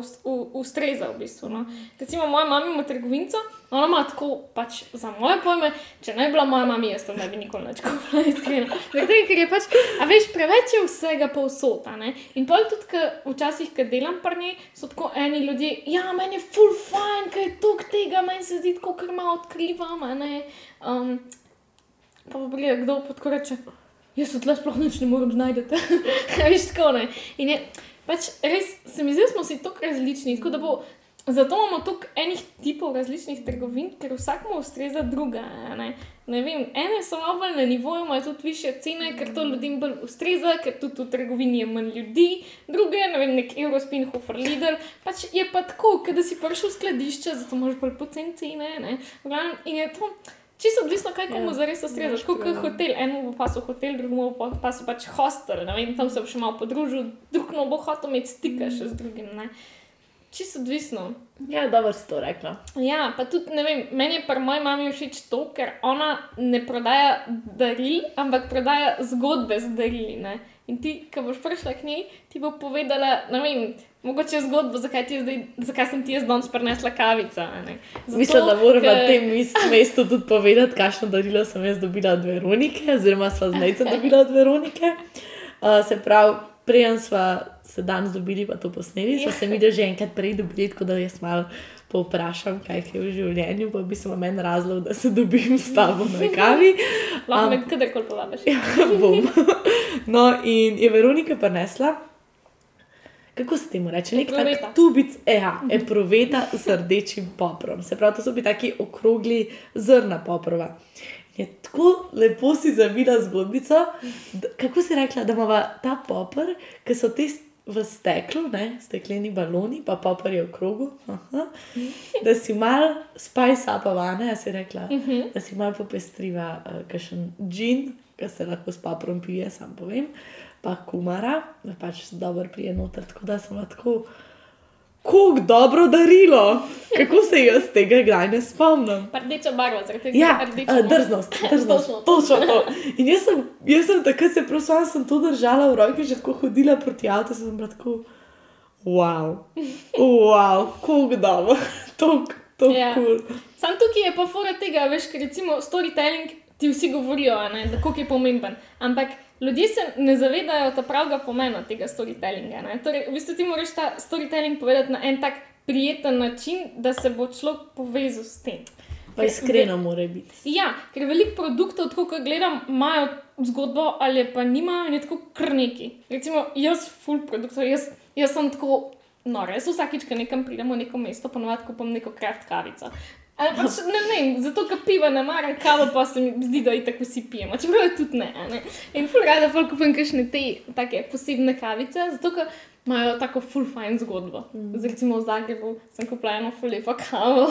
S3: ustreza v bistvu. No. Recimo, moja mama ima trgovinco, ona ima tako, pač za moje pojme, če ne bi bila moja mama, jaz tam ne bi nikoli več kupila, iskreno. Tega, ker je pač, a veš, preveč je vsega povsod, ne. In pol tudi, ker včasih, ko delam pri njej, so tako eni ljudje, ja, meni je ful fajn, ker je tok tega, meni se zdi tako, ker malo odkrivam, ne. Um, pa pa pride kdo pa tako reče, jaz se tle sploh nič ne morem znajti. Veš tako ne. In je, pač res se mi zdi, da smo si tako različni, tako da bo. Zato imamo toliko enih tipov različnih trgovin, ker vsakmu ustreza druga. Ne? Ne vem, ene so malo bolj na nivoju, imajo tudi više cene, ker to ljudem bolj ustreza, ker tudi v trgovini je manj ljudi, druge, ne vem, nek Eurospin, Hofer, Lidl. Pač je pa tako, da si prišel v skladišče, zato imaš bolj poceni cene. ne. In je to. Čisto odvisno, kaj komu
S1: Ja,
S3: zares ustreza.
S1: imaš
S3: Kot
S1: prav.
S3: hotel, enemu bo pasel hotel, drugemu bo pa- pasel pač hostel, vem, tam se bo še malo podružil, drugemu bo hotel imeti stika še z drugim. Ne. Čisto odvisno.
S1: Ja, dobro si to rekla.
S3: Ja, pa tudi ne vem, meni je pri moji mami všeč to, ker ona ne prodaja daril, ampak prodaja zgodbe z darili. Ne. In ti, ko boš prišla k njej, ti bo povedala, ne vem, mogoče zgodbo, zakaj, ti je zdaj, zakaj sem ti jaz danes prinesla kavico. a ne. Zato,
S1: Mislim, da moram na
S3: ker-
S1: tem mest- mestu tudi povedati, kakšno darilo sem jaz dobila od Veronike, oziroma sva z Nejcem dobila od Veronike. Uh, se pravi, preden sva se danes dobili, pa to posneli, sva se mi že enkrat prej dobili, tako da jaz malo povprašam, kaj je v življenju, pa bi smo meni razlog, da se dobim s tabo na kavi.
S3: Lahko
S1: Am-
S3: me kadarkoli povabiš.
S1: Ja, bom. No, in je Veronika prinesla. Kako se temu reče? Nek tak tubic, ja, eproveta z rdečim poprom. Se pravi, to so bili taki okrogli zrna poprova. Je tako lepo si zavila zgodbico, da, kako si rekla, da ima ta popr, ki so ti v steklu, ne, stekleni baloni, pa popr je v krogu, aha, da si mal spice upavane, jaz si rekla, uh -huh. da si mal popestriva uh, kakšen džin, ki se lahko s poprom pije, sam povem, pa kumara, da pač dobro prije noter, tako da sem tako. Kako dobro darilo, kako se jaz tega kdaj ne spomnim.
S3: Rdeča barva, zaradi tega
S1: Ja, uh, drznost, drznost,
S3: Točno to.
S1: In jaz sem, jaz sem takrat se prosim, sem to držala v roki, že tako hodila proti avtu, sem bila tako, wow, wow, kako dobro, to je
S3: Ja.
S1: kul.
S3: Sam tukaj je pa fora tega, veš, ker recimo storytelling ti vsi govorijo, ne, da koliko je pomemben. Ampak ljudje se ne zavedajo ta pravega pomena tega storytellinga. Ne. Torej, v bistvu ti moraš ta storytelling povedati na en tak prijeten način, da se bo človek povezal s tem.
S1: Pa iskreno mora biti.
S3: Ja, ker veliko produktov, tako kot gledam, imajo zgodbo ali pa nimajo je tako kar neki. Recimo, jaz, full produktov, jaz, jaz sem tako nora. Jaz vsakič, ko nekam pridemo v neko mesto, ponovadi kupim neko kraft kavico. Ali pač ne vem, zato ker piva ne maram, kavo pa se mi zdi, da je tako vsi pijemo, čeprav je tudi ne. ne. In full rada full kupim kakšne te take posebne kavice, zato ker imajo tako full fajn zgodbo. Mm. Recimo v Zagrebu sem kupila eno full lepo kavo,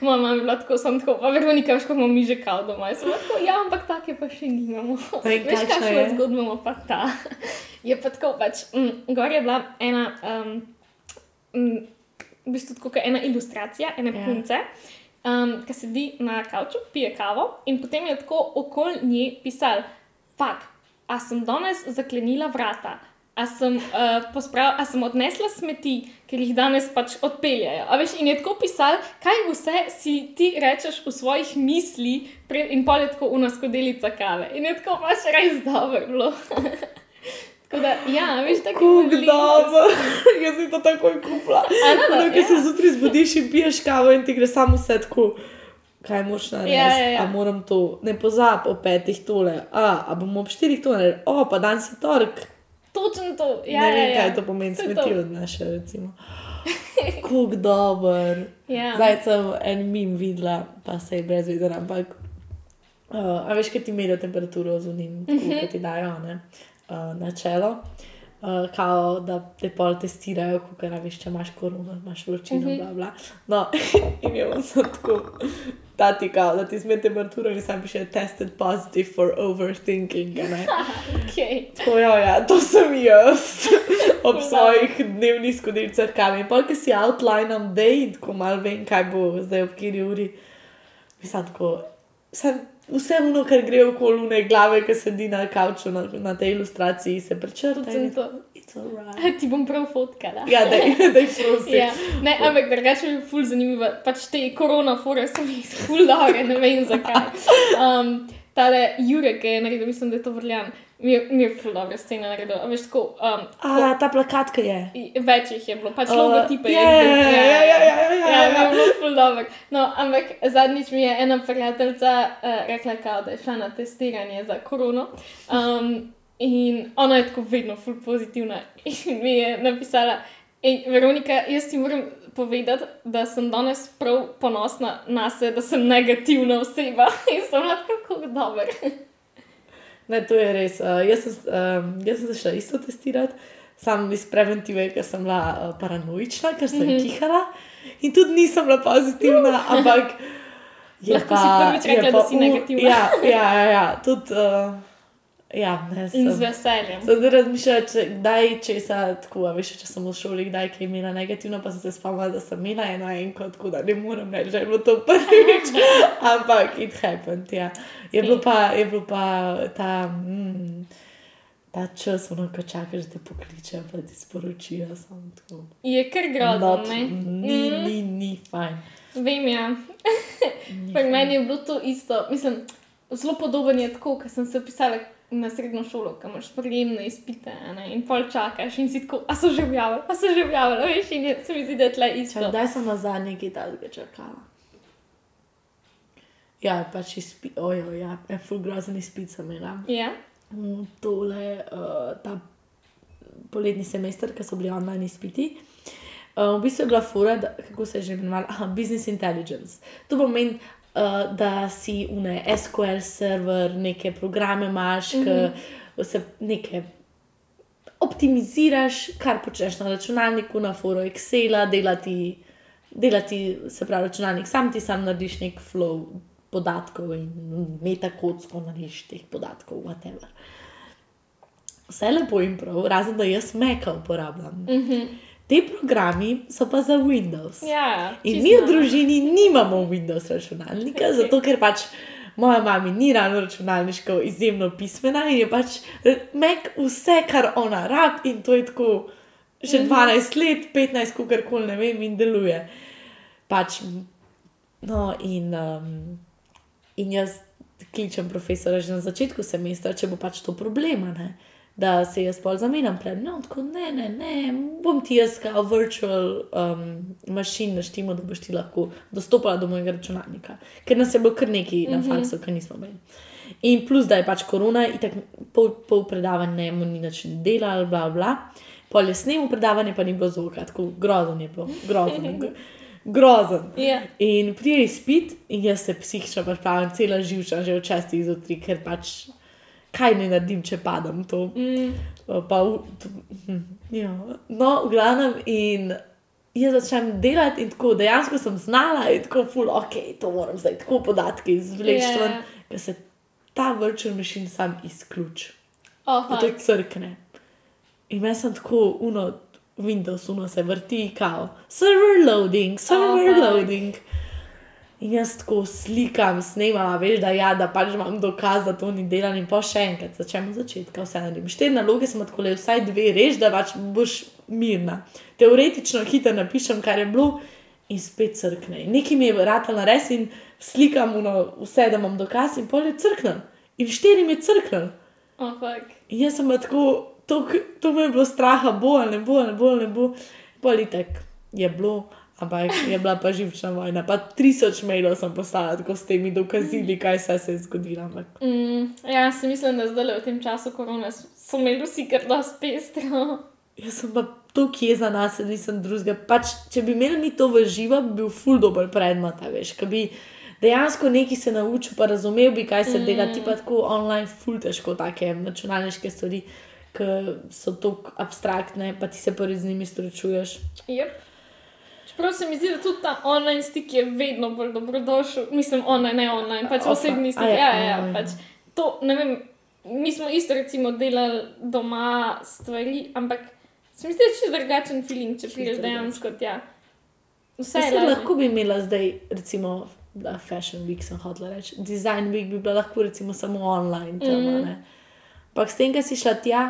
S3: moja mama je bila tako, sem tako, pa Veronika, veš, kako imamo mi že kavo doma. Jaz sem tako, ja, ampak take pa še nimamo.
S1: Pa in
S3: Veš, kakšno zgodbo ima pa ta. Je pa tako pač, mm, gor je bila ena, um, mm, v bistvu tako kot ena ilustracija, ene
S1: Ja.
S3: ja. punce, um, ki sedi na kavču, pije kavo in potem je tako okoli nje pisal, fak, a sem danes zaklenila vrata. A sem, uh, posprav, a sem odnesla smeti, ker jih danes pač odpeljajo. A veš, in je tako pisal, kaj vse si ti rečeš v svojih mislih, in pol je tako unaskodeljica kave. In je tako pač res dobro bilo. tako da, ja, veš, tako
S1: Kako dobro, jaz sem to takoj kupila.
S3: A, No,
S1: Ker
S3: ja.
S1: se zjutraj zbudiš in piješ kavo in ti gre samo vse tako. Kaj moš narediti?
S3: Ja, ja, ja.
S1: A moram to, ne pozab o petih tole, a, a bomo ob štirih to naredili, o, pa danes je torek.
S3: Točno to. Ja,
S1: ne vem,
S3: ja, ja.
S1: kaj to pomeni, smeti
S3: to.
S1: odnaša, recimo. Kako dober.
S3: Ja.
S1: Zdaj sem en mim videla, pa se je brez veze, ampak. Uh, a veš, kaj ti merijo temperaturo z unim,
S3: Mhm.
S1: mm -hmm. ki ti dajo ne, uh, na čelo. Uh, kao, da te pol testirajo, ko veš, če imaš korono, imaš vročino, mm -hmm. bla, bla. No, in je sem tako, da ti kao, da ti zmete temperaturo in sam piše tested positive for overthinking. ne.
S3: Okay.
S1: Tako, ja, ja, to sem jaz ob svojih dnevnih skodilcah kavi. In pol, ki si outlineam day, tako mal vem, kaj bo zdaj ob kiri uri. Mislim, tako, sem, vse ono, kar gre okoli une glave, ki sedi na kavču na, na tej ilustraciji, se prečrta. Alright.
S3: Ti bom prav fotkala.
S1: Ja, da jih prosim.
S3: Ja. Ne, ampak drugače je ful zanimivo. Pač te koronafore so mi ful dobre, ne vem zakaj. Um, tale Jurek je naredil, mislim, da je to vrljan. Mi je, mi je ful dobra scena naredil. Veš, tako, um,
S1: A, ta plakatka je.
S3: I- Več jih je bilo, pač
S1: Uh,
S3: logotipe
S1: ja,
S3: je
S1: ja, ja, ja, ja, ja,
S3: ja,
S1: ja.
S3: je bilo ful dobro. No, ampak zadnjič mi je ena prijateljica uh, rekla, kao, da je šla na testiranje za korono. Um, in ona je tako vedno ful pozitivna. In mi je napisala, Ej, Veronika, jaz ti moram povedati, da sem danes prav ponosna na sebe, da sem negativna oseba in sem lahko dober.
S1: Ne, to je res. Uh, jaz, sem, um, jaz sem se šla isto testirati, sam iz preventive, ker sem bila uh, paranoična, ker sem mm. -hmm. kihala in tudi nisem bila pozitivna, ampak. je
S3: Lahko si prvič rekla, da si negativna.
S1: Ja, ja, ja, ja tudi. Uh, ja, ne,
S3: In z
S1: sem.
S3: veseljem.
S1: Sem zdaj razmišljala, če, kdaj česa tako, a veš, če sem v šoli, kdaj kaj imela negativno, pa sem se spomnila, da sem imela eno enko, tako da ne morem reči, da je bilo to prvič, ampak it happened, ja. Je bilo pa, je bilo pa ta, mm, ta čas, ono, ko čakaš, da te pokličejo, pa ti sporočijo, samo tako.
S3: Je kar grozno, ne?
S1: Ni,
S3: Mm.
S1: ni, ni fajn.
S3: Vem, ja. Pri meni je bilo to isto. Mislim, zelo podoben je tako, ker sem se upisala na srednjo šolo, kam imaš sprejemne izpite ne, in pol čakaš in si tako, a so že objavili, a so že objavili, veš, in je, se mi zdi, da je tle isto.
S1: Kdaj sem na zadnje kaj takega čakala? Ja, pač izpit, ojo, ja, en full grozen izpit sem imela.
S3: Ja,
S1: Mm, tole, uh, ta poletni semester, ki so bili online izpiti. Uh, v bistvu je bila fura, da, kako se je že imenovala, Aha, business intelligence. To pomeni, uh, da si une SQL server, neke programe imaš, mm -hmm. ki se neke optimiziraš, kar počneš na računalniku, na foru Excela, delati, delati se pravi računalnik, sam ti sam narediš nek flow podatkov in metakotsko narediš teh podatkov, whatever. Vse lepo in prav, razen da jaz Maca uporabljam. Mm -hmm. Ti programi so pa za Windows.
S3: ja.
S1: In mi v družini nimamo Windows računalnika,
S3: Ok.
S1: zato ker pač moja mama ni ravno računalniško izjemno pismena in je pač Mac vse, kar ona rab, in to je tako že 12 let, 15, kako koli ne vem, in deluje. Pač, no, in, um, in jaz kličem profesora že na začetku semestra, če bo pač to problema. Ne? Da se jaz pol zamenjam pred njo, tako ne, ne, ne, bom ti jaz kao virtual um, mašin naštimo, da boš ti lahko dostopala do mojega računalnika. Ker nas je bilo kar nekaj na faksu, ker nismo imeli. In plus, da je pač korona, in tako pol, pol predavanja mu ni nič delal, bla, bla. Pol je snimil predavanje, pa ni bilo zvoka, tako grozen je bilo, grozen. gr- Grozen.
S3: Ja.
S1: In prije izpit, in jaz se psihično pripravljam, cela živča, že od šestih zjutraj, ker pač kaj ne naredim, če padam to.
S3: Mm,
S1: Pa, to, hm, ja. No, v glavnem, in jaz začnem delati, in tako dejansko sem znala, in tako ful, ok, to moram zdaj tako podatke izvleči,
S3: Ja.
S1: yeah. ker se ta virtual machine sam izključi.
S3: oh,
S1: to je crkne. In jaz sem tako, uno, Windows, uno se vrti, kao, server loading, server oh, loading. In jaz tako slikam, snemam, veš, da, ja, da pač imam dokaz, da to ni delano, in pa še enkrat začnemo od začetka, vse naredim. Štiri naloge sem tako le, vsaj dve reš, da pač boš mirna. Teoretično hitro napišem, kar je bilo, in spet crkne. In nekaj mi je vrata na res in slikam uno, vse, da imam dokaz, in pol je crknil. In štiri mi je crknil.
S3: oh.
S1: In jaz sem tako, to, to me je bilo straha, bo ali ne bo, ali ne bo, ali ne bo. Politek je bilo, ampak je bila pa živčna vojna. Pa tisoč mailov sem poslala, tako s temi dokazili, kaj vse se je zgodilo. Ampak
S3: Mm, ja, se mislim, da zdaj v tem času korona so imeli vsi kar dosti pestro.
S1: jaz sem pa to kje za nas, nisem drugega. Pač, če bi imeli mi to v živo, bi bil ful dober predmet, veš, ki bi dejansko nekaj se naučil, pa razumel bi, kaj se mm. dela, ti pa tako online, ful težko take računalniške stvari. ki so tako abstraktne, pa ti se res z njimi srečuješ.
S3: Yep. Čeprav se mi zdi, da tudi ta online stik je vedno bolj dobrodošel, mislim, online, ne online, pač
S1: Ofa.
S3: osebni stik. Ja, ja,
S1: ja.
S3: pač to, ne vem, mi smo isto recimo delali doma stvari, ampak se mi zdi, da je čisto drugačen feeling, če prideš dejansko tja. Vse je
S1: lahko bi imela zdaj, recimo, da Fashion Week sem hotela reči, Design Week bi bila lahko recimo samo online.
S3: Mhm.
S1: mm. Ampak s tem, ki si šla tja,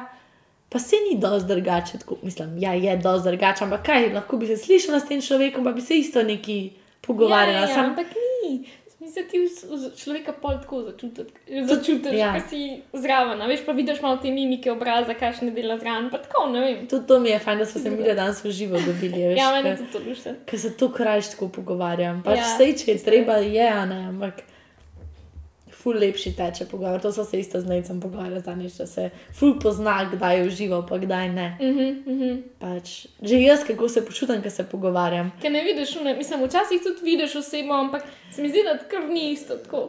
S1: pa se ni dosti drugače, tako mislim, ja, je dosti drugače, ampak kaj, lahko bi se slišala s tem človekom, pa bi se isto neki pogovarjala.
S3: Ja, ja,
S1: Sam,
S3: ampak ni. Mislim, da ti človeka pol tako začutiš, začutiš
S1: ja.
S3: ja. si zraven. Veš pa vidiš malo te mimike obraza, kakšne dela zraven. Tako, ne.
S1: Tudi to mi je fajn, da smo se mi danes v živo dobili. Veš,
S3: Ja, meni tudi to lušče.
S1: Ker se to krajš tako pogovarjam. Pač
S3: Ja,
S1: ja, sej, če je treba, je, ne, ampak ful lepši teče pogovor. To so se isto z necem pogovarjali, zanič, da se ful pozna, kdaj je užival, pa kdaj ne.
S3: Mhm, mhm.
S1: Pač, že jaz, kako se počutim, ko se pogovarjam.
S3: Ker ne vidiš, ne, mislim, včasih tudi vidiš osebo, ampak se mi zdi, da kar ni isto, tako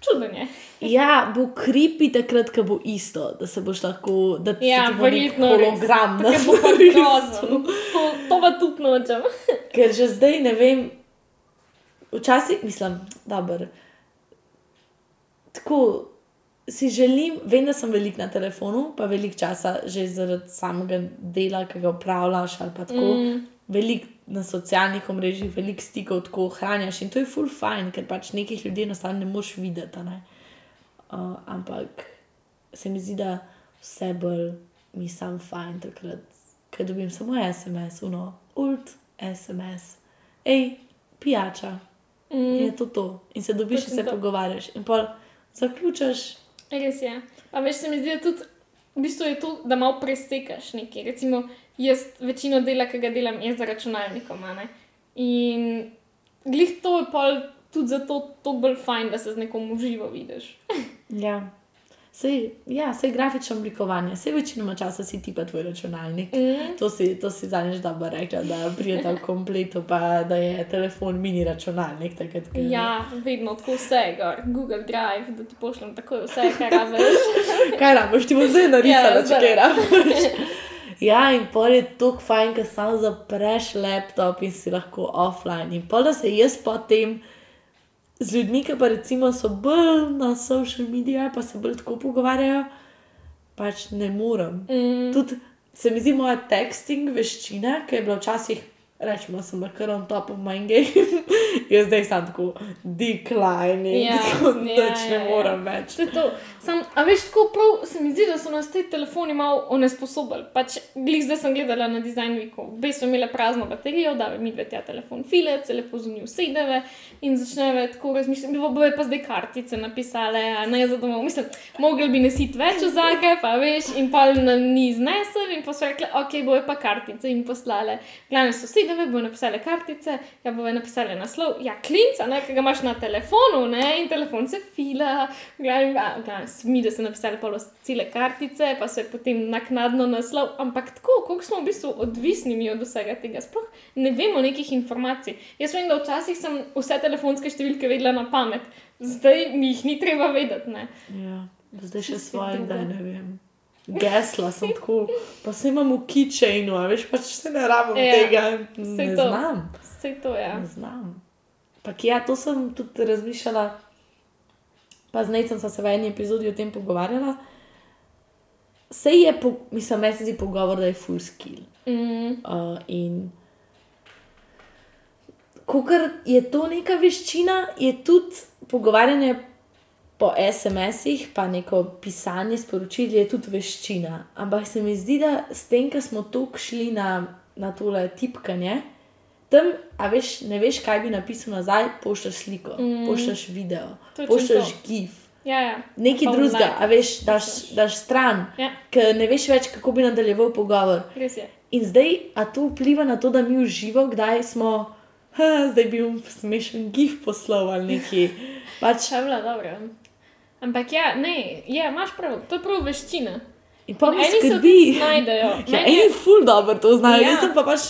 S3: čuden je.
S1: Ja, bo kripi takrat, ko bo isto, da se boš lahko, da ti
S3: Ja,
S1: se ti bo nek
S3: verjetno.
S1: hologram na
S3: Tako bo
S1: listu.
S3: grozen. To, to pa tudi nočem.
S1: Ker že zdaj ne vem, včasih mislim, da je tako. Si želim, vem, da sem velik na telefonu, pa velik časa že zaradi samega dela, ki ga upravljaš, ali pa tako. Mm. Velik na socialnih omrežjih, velik stikov tako ohranjaš in to je full fajn, ker pač nekih ljudi enostavno ne moš videti. Ne? Uh, ampak se mi zdi, da vse bolj mi sam fajn takrat, ker dobim samo SMS, uno, ult, SMS, hej, pijača. Mm. In je to to. In se dobiš in
S3: Točno
S1: se
S3: to.
S1: pogovarjaš. In pa zaključaš.
S3: Res je. Pa veš, se mi zdi, da tudi v bistvu je to, da malo presekaš nekaj. Recimo, jaz večino dela, ki ga delam, je za računalnikom. a. In glih to je pa tudi zato to bolj fajn, da se z nekom uživo vidiš.
S1: Ja. Sej, ja, sej grafično oblikovanje, sej večinoma časa si ti pa tvoj računalnik.
S3: Mm.
S1: To si, to si zadnjič dobro rekla, da prijeta v kompletu, pa da je telefon mini računalnik. Takrat, ko-
S3: Ja, vedno tako vse, gor. Google Drive, da ti pošljem takoj vse, kar rabiš.
S1: Kaj rabiš, ti bo zdaj narisala,
S3: Ja,
S1: če kaj rabiš. Ja, in pol je tako fajn, ker samo zapreš laptop in si lahko offline. In pol da se jaz potem z ljudmi, ki pa recimo so bolj na social medijih, pa se bolj tako pogovarjajo, pač ne morem.
S3: Mm.
S1: Tudi se mi zdi moja teksting veščina, ki je bila včasih, rečemo, sem kar on top of my game, je zdaj sam tako declining,
S3: Ja,
S1: tako
S3: ja,
S1: nič ne
S3: ja, ja.
S1: morem več.
S3: Vse to. Sam, a veš, tako prav se mi zdi, da so nas te telefoni malo onesposobili. Pač, glih zdaj sem gledala na Design Weeku, v bistvu imela prazno baterijo, da mi dve tja telefon file, se lepo z njim usedeve in začneve tako razmišljati, bo bojo pa zdaj kartice napisale, a ne za domov. Mislim, mogli bi nositi več ozake, pa veš, in pa ni znesel in pa so rekli, ok, bojo pa kartice in poslale. Glavne so sedeve, bojo napisale kartice, ja bojo napisale naslov, ja klinca, ne, ki ga imaš na telefonu, ne, in telefon se fila, glavne, a, glavne, mi, da so napisali polo cele kartice, pa so je potem naknadno naslov, ampak tako, koliko smo v bistvu odvisni mi od vsega tega, sploh ne vemo nekih informacij. Jaz vem, da včasih sem vse telefonske številke vedela na pamet, zdaj mi jih ni treba vedeti, ne.
S1: Ja, zdaj še svoje, da ne vem. Gesla sem tako, pa se imam v a veš, pač se ne rabim
S3: Ja,
S1: tega. Ne
S3: to.
S1: znam,
S3: Vse to je. Ja.
S1: ne znam. Pak ja, to sem tudi razmišljala, pa z Necem sem se v eni epizodi o tem pogovarjala. Sej je, po, mislim, meni se zdi pogovor, da je full skill.
S3: Mm,
S1: Uh, in Ker je to neka veščina, je tudi pogovarjanje po SMS-ih, pa neko pisanje sporočil, je tudi veščina. Ampak se mi zdi, da s tem, ko smo tako šli na, na tole tipkanje, tam, a veš, ne veš, kaj bi napisal nazaj, pošljaš sliko, mm. pošljaš video,
S3: Točno
S1: pošljaš
S3: to.
S1: gif.
S3: ja, ja.
S1: Nekaj drugega, a veš, daš,
S3: pošljaš.
S1: daš stran,
S3: Ja,
S1: ker ne veš več, kako bi nadaljeval pogovor. In zdaj, a to vpliva na to, da mi uživamo, kdaj smo, ha, zdaj bi jim smešen gif poslal ali neki. Pač,
S3: je bila dobra. Ampak ja, ne, ja, imaš prav, to je prav veščina.
S1: In pa mi
S3: se
S1: skrbi.
S3: tudi znajdejo.
S1: Ja,
S3: Meni
S1: eni
S3: je-
S1: ful dobro to znajo,
S3: Ja.
S1: jaz sem pa pač,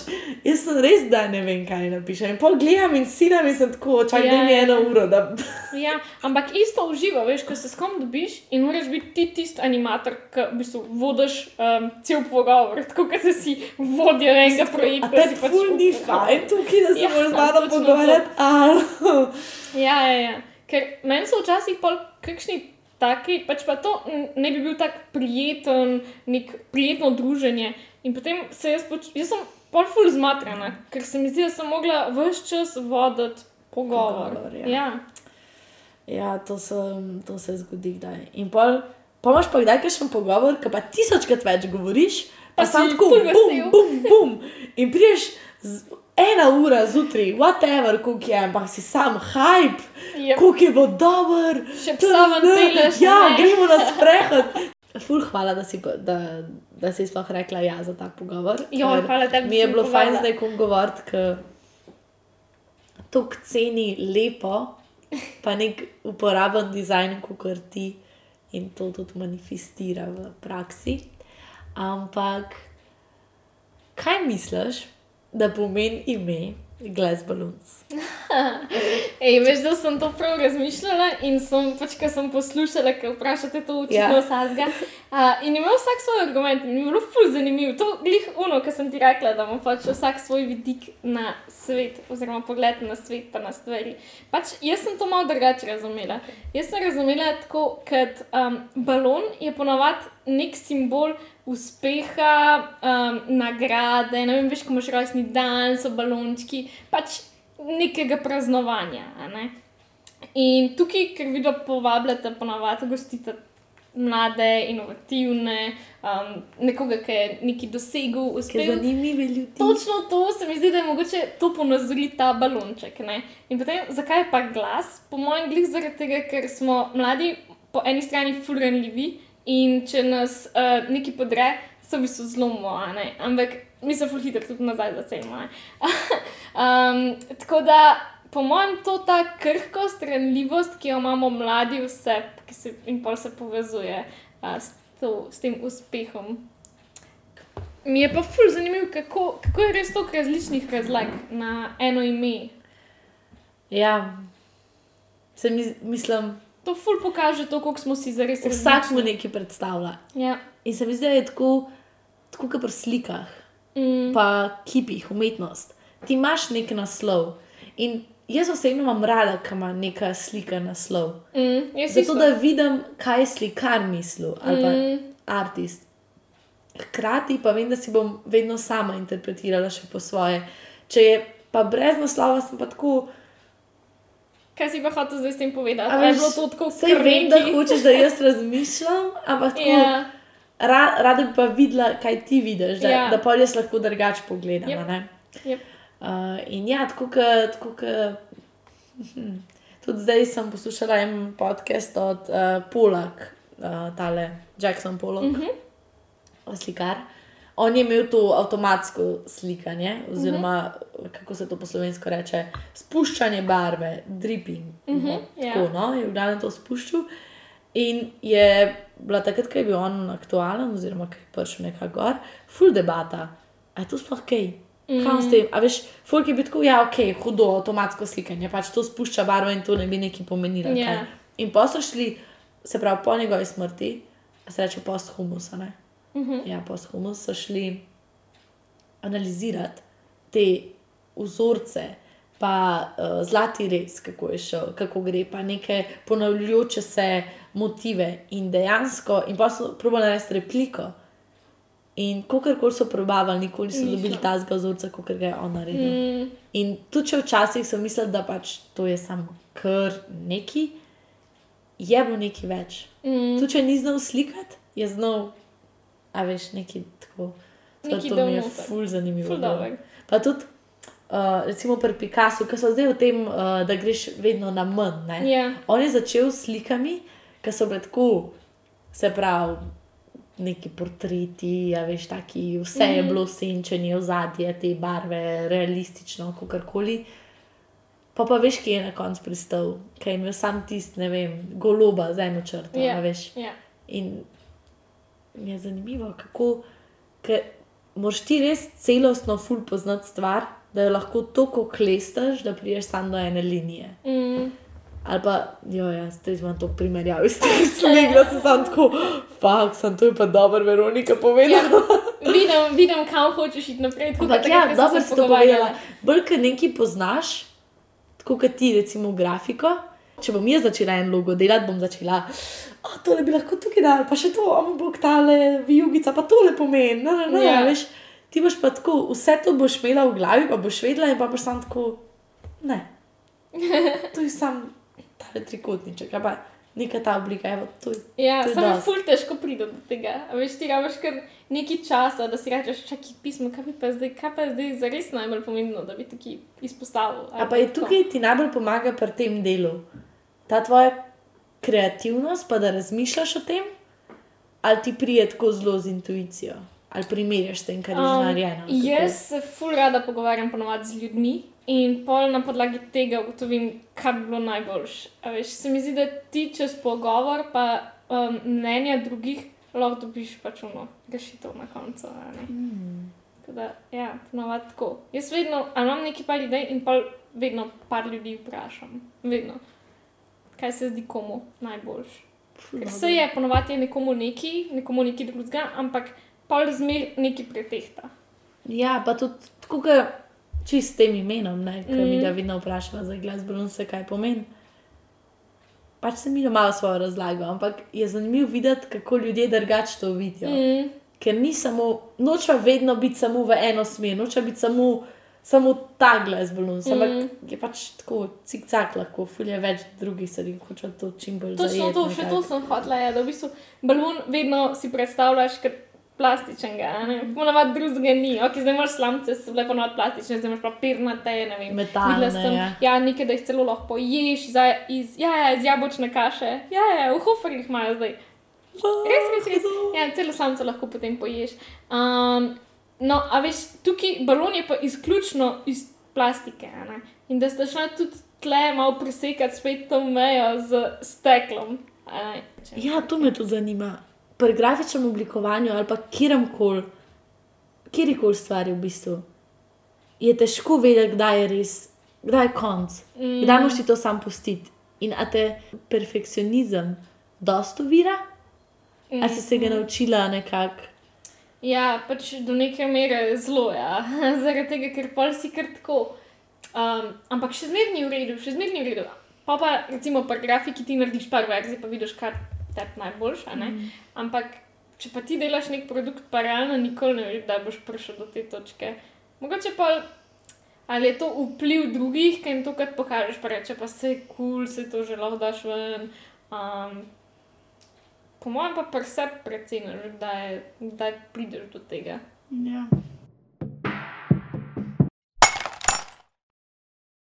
S1: jaz sem res, da ne vem, kaj napišem. In pol gledam in sinam in sem tako, čakaj,
S3: Ja,
S1: da mi
S3: ja,
S1: eno uro, da
S3: Ja, ampak isto uživa, veš, ko se s kom dobiš in moraš biti ti tisti animator, ki v bistvu vodiš um, cel pogovor, tako kot da si vodja enega
S1: A
S3: projekta.
S1: te
S3: si pač
S1: ful ni fajn tukaj, da se
S3: Ja,
S1: moraš z mano
S3: to.
S1: pogovarjati.
S3: Ja, ja, ja. Ker meni so včasih pol kakšni taki, pač pa to ne bi bil tak prijeten, nek prijetno druženje. In potem se jaz, poč jaz sem pol ful zmatrana, ker se mi zdi, da sem mogla vse čas voditi pogovor.
S1: Pogovor, ja.
S3: ja.
S1: Ja, to se, to se zgodi kdaj. In pol, pa imaš pa kdaj kakšen pogovor, ki pa tisočkrat več govoriš, pa
S3: Pa
S1: sam tako, bum,
S3: vesel.
S1: bum, bum. In priješ z, ena ura zjutraj, whatever, koliko je, ampak si sam hype,
S3: Jep.
S1: koliko je bo dober.
S3: Še psa ven pelješ,
S1: Ja,
S3: ne?
S1: gremo na sprehod. Ful, hvala, da si, da, da si sploh rekla ja za ta pogovor. Ker
S3: hvala tebi,
S1: Mi je bilo fajn zdaj kom govoriti, ker to ceni lepo, pa nek uporaben dizajn, kot ti in to tudi manifestira v praksi. Ampak, kaj misliš, da pomeni ime Glass Balloons?
S3: Ej, veš, da sem to prav razmišljala in sem, pač, ko sem poslušala, ker vprašate to očitno
S1: Ja.
S3: ja. vsakega. Uh, in imel vsak svoj argument, in mi je bilo ful zanimivo. To glih uno, ki sem ti rekla, da ima pač vsak svoj vidik na svet, oziroma pogled na svet, pa na stvari. Pač jaz sem to malo drugače razumela. Jaz sem razumela tako, kot um, balon je ponavadi nek simbol uspeha, um, nagrade. Ne vem, veš, ko imaš rojstni dan, so balončki, pač nekega praznovanja. Ne? In tukaj, ker vidno povabljate, ponavadi gostite mlade, inovativne, um, nekoga, ki je nekaj dosegel, uspel.
S1: zanimivi ljudi.
S3: Točno to se mi zdi, da je mogoče to ponazoriti ta balonček. Ne? In potem, zakaj pa glas? Po mojem, glih zaradi tega, ker smo mladi po eni strani furanljivi in če nas uh, nekaj podre, so v bistvu zlomo, a ne? ampak mi se ful hitro tudi nazaj zacenimo. um, tako da, po mojem, to ta krhkost, ranljivost, ki jo imamo mladi vse, ki se in pol se povezuje uh, s, to, s tem uspehom. Mi je pa ful zanimivo, kako, kako je res toliko različnih razlag na eno ime.
S1: Ja, se mi, mislim,
S3: To ful pokaže to, koliko smo si zares
S1: vsak mu nekaj predstavlja.
S3: Ja.
S1: In se mi zdi, da je tako, tako kot pri slikah,
S3: Mm,
S1: pa kipih, umetnost. Ti imaš nek naslov. In jaz osebno imam rada, ko ima neka slika naslov.
S3: mm,
S1: Zato,
S3: isto.
S1: da vidim, kaj je slikar mislil ali
S3: Mm.
S1: artist. Hkrati pa vem, da si bom vedno sama interpretirala še po svoje. Če je pa brez naslova, sem pa tako.
S3: Kaj si pa hotel zdaj s tem povedati?
S1: a
S3: A je bilo to tako kar
S1: vem, da hočeš, da jaz razmišljam, ampak tako.
S3: Ja,
S1: Ra, rada bi pa videla, kaj ti vidiš, da,
S3: Ja.
S1: da pa jaz lahko drugače pogledam. Ne.
S3: Jep.
S1: Uh, in ja, tako kot. Hm, tudi zdaj sem poslušala en podcast od uh, Polak, uh, tale Jackson Polak, uh
S3: Mhm.
S1: -huh. slikar. On je imel to avtomatsko slikanje, oziroma uh -huh. kako se to po slovensko reče, spuščanje barve, dripping. Uh
S3: Mhm,
S1: -huh.
S3: ja.
S1: Tako, no, je v glavnem to spuščal. In je bila takrat, ko je bil on aktualen, oziroma ko je prišel nekako gor, full debata. A je to sploh kaj? Mm. Kaj s tem? A veš, folk je bil tako, ja, ok, hudo, avtomatsko slikanje, pač to spušča barvo in to ne bi neki pomenilo.
S3: Ja.
S1: kaj. In pa so šli, se pravi, po njegovi smrti, se reče posthumus, ne?
S3: Uh -huh.
S1: Ja, posthumus so šli analizirati te vzorce, pa uh, zlati res, kako je šel, kako gre, pa neke ponavljajoče se motive in dejansko, in pa so probali narediti repliko. In kakorkoli so probavali, nikoli niso
S3: Ni
S1: dobili
S3: šlo.
S1: tazga vzorca, kot ga je on naredil.
S3: mm,
S1: In tudi če včasih so mislili, da pač to je samo kar neki, je bilo nekaj več.
S3: mm,
S1: Tudi če ni znal slikati, je znal, a veš, nekaj tako.
S3: Nekaj
S1: to
S3: dal
S1: mi je
S3: noter.
S1: ful zanimivo.
S3: Ful dobro.
S1: Pa tudi, uh, recimo pri Picassu, ki so zdaj v tem, uh, da greš vedno na manj.
S3: Ja.
S1: On je začel s slikami, ki so bile tako, se pravi, neki portreti, a veš, taki, vse je bilo senčenje, ozadje, te barve, realistično, kakorkoli. Pa pa veš, kje je na koncu pristal, kaj je imel sam tisti, ne vem, goloba z eno črto,
S3: Ja.
S1: a veš.
S3: Ja.
S1: In je zanimivo, kako moraš ti res celostno ful poznati stvar, da jo lahko tako klestaš, da priješ samo do ene linije.
S3: Mm.
S1: Ali pa, jo, jaz zdaj imam to primerjavo s tem slegom, da sem tako, fuk, sem to je pa dobro, Veronika povedala.
S3: Ja, vidim, vidim, kam hočeš iti naprej. tako
S1: Ampak
S3: kot
S1: ja,
S3: takrat, ko smo
S1: dobro
S3: se
S1: si to povedala. Bolj, ker nekaj poznaš, tako kot ti, recimo grafiko. Če bom jaz začela en logo delati, bom začela, oh, tole bi lahko tukaj dal, pa še to, oh, bog tale vijugica, pa tole pomeni. Ne, ne,
S3: Ja.
S1: ja. veš, ti boš pa tako, vse to boš imela v glavi, pa boš vedela in pa boš sam tako, ne. To je sam ta trikotniček, pa neka ta oblika, evo, je.
S3: Ja,
S1: To je
S3: samo ful težko priti do tega. A Veš, ti rabiš kar nekaj časa, da si rečeš, čakaj, pismo, kaj pa zdaj, kaj pa zdaj zares najbolj pomembno, da bi tukaj izpostavil.
S1: A pa je tukaj ti najbolj pomaga pri tem delu, ta tvoja kreativnost, pa da razmišljaš o tem, ali ti prije tako zelo z intuicijo, ali primerjaš s tem, kar je že narejeno.
S3: Jaz se ful rada pogovarjam ponovadi z ljudmi in pol na podlagi tega ugotovim, kaj bi bilo najboljše. A Veš, se mi zdi, da ti čez pogovor pa um, mnenja drugih lahko dobiš pač ono rešitev na koncu. Tako Da, ja, ponovadi tako. Jaz vedno, imam neki par idej in pa vedno par ljudi vprašam. Vedno. Kaj se zdi komu najboljš? Ker se je, ponovadi nekomu neki, nekomu neki drugega, ampak pol zmer neki pretehta.
S1: Ja, pa tudi tako, kot čist s tem imenom, ne, ki mm. mi
S3: Mhm.
S1: ga vedno vprašava za glas, se kaj pomeni. Pač sem imel malo svojo razlago, ampak je zanimivo videti, kako ljudje drugače to vidijo.
S3: Mm.
S1: Ker ni samo, nočem vedno biti samo v eno smer, nočem biti samo, samo ta glas balon, mm. ampak je pač tako, cik-cak lahko, fulje več drugih stvari, hoče to čim bolj
S3: Točno to, še to sem hotela, ja, da v bistvu balon vedno si predstavljaš kot plastičnega, ponavadi drugega ni. Ok, zdaj imaš slamce, so bile ponavadi plastične, zdaj imaš papirnate, ne vem.
S1: Metalne,
S3: sem,
S1: ja.
S3: ja, nekaj, da jih celo lahko poješ, za, iz, ja, ja, iz jabolčne kaše, ja, ja, v hoferjih imajo zdaj. Res, res, res. Ja, celo slamco lahko potem poješ. Um, no, a veš, tukaj balon je pa izključno iz plastike. ne. In da ste šli tudi tle malo presekati spet to mejo z steklom.
S1: Ja, to me tudi zanima. Pri grafičnem oblikovanju ali pa kjerkoli, kjerkoli stvari v bistvu, je težko vedeti, kdaj je res, kdaj je konc, mm. kdaj moš ti to sam pustiti. In a te perfekcionizem dosto vira, mm. a si se ga naučila nekako.
S3: Ja, pač do neke mere zelo, ja. zaradi tega, ker pol si kar tako. Um, ampak še zmeraj ni v redu, še zmeraj ni v redu. Pa pa recimo pri grafiki ti narediš par verzij, pa vidiš, kar te najboljš. a ne. Ampak če pa ti delaš nek produkt, pa realno nikoli ne veš, da boš prišel do te točke. Mogoče pa. Ali je to vpliv drugih, ki jim to kar pokažeš, pa reče, pa se je kul, cool, se to že lahko daš ven. Um, po mojem pa pri sebi precej, da prideš do tega.
S1: Ja.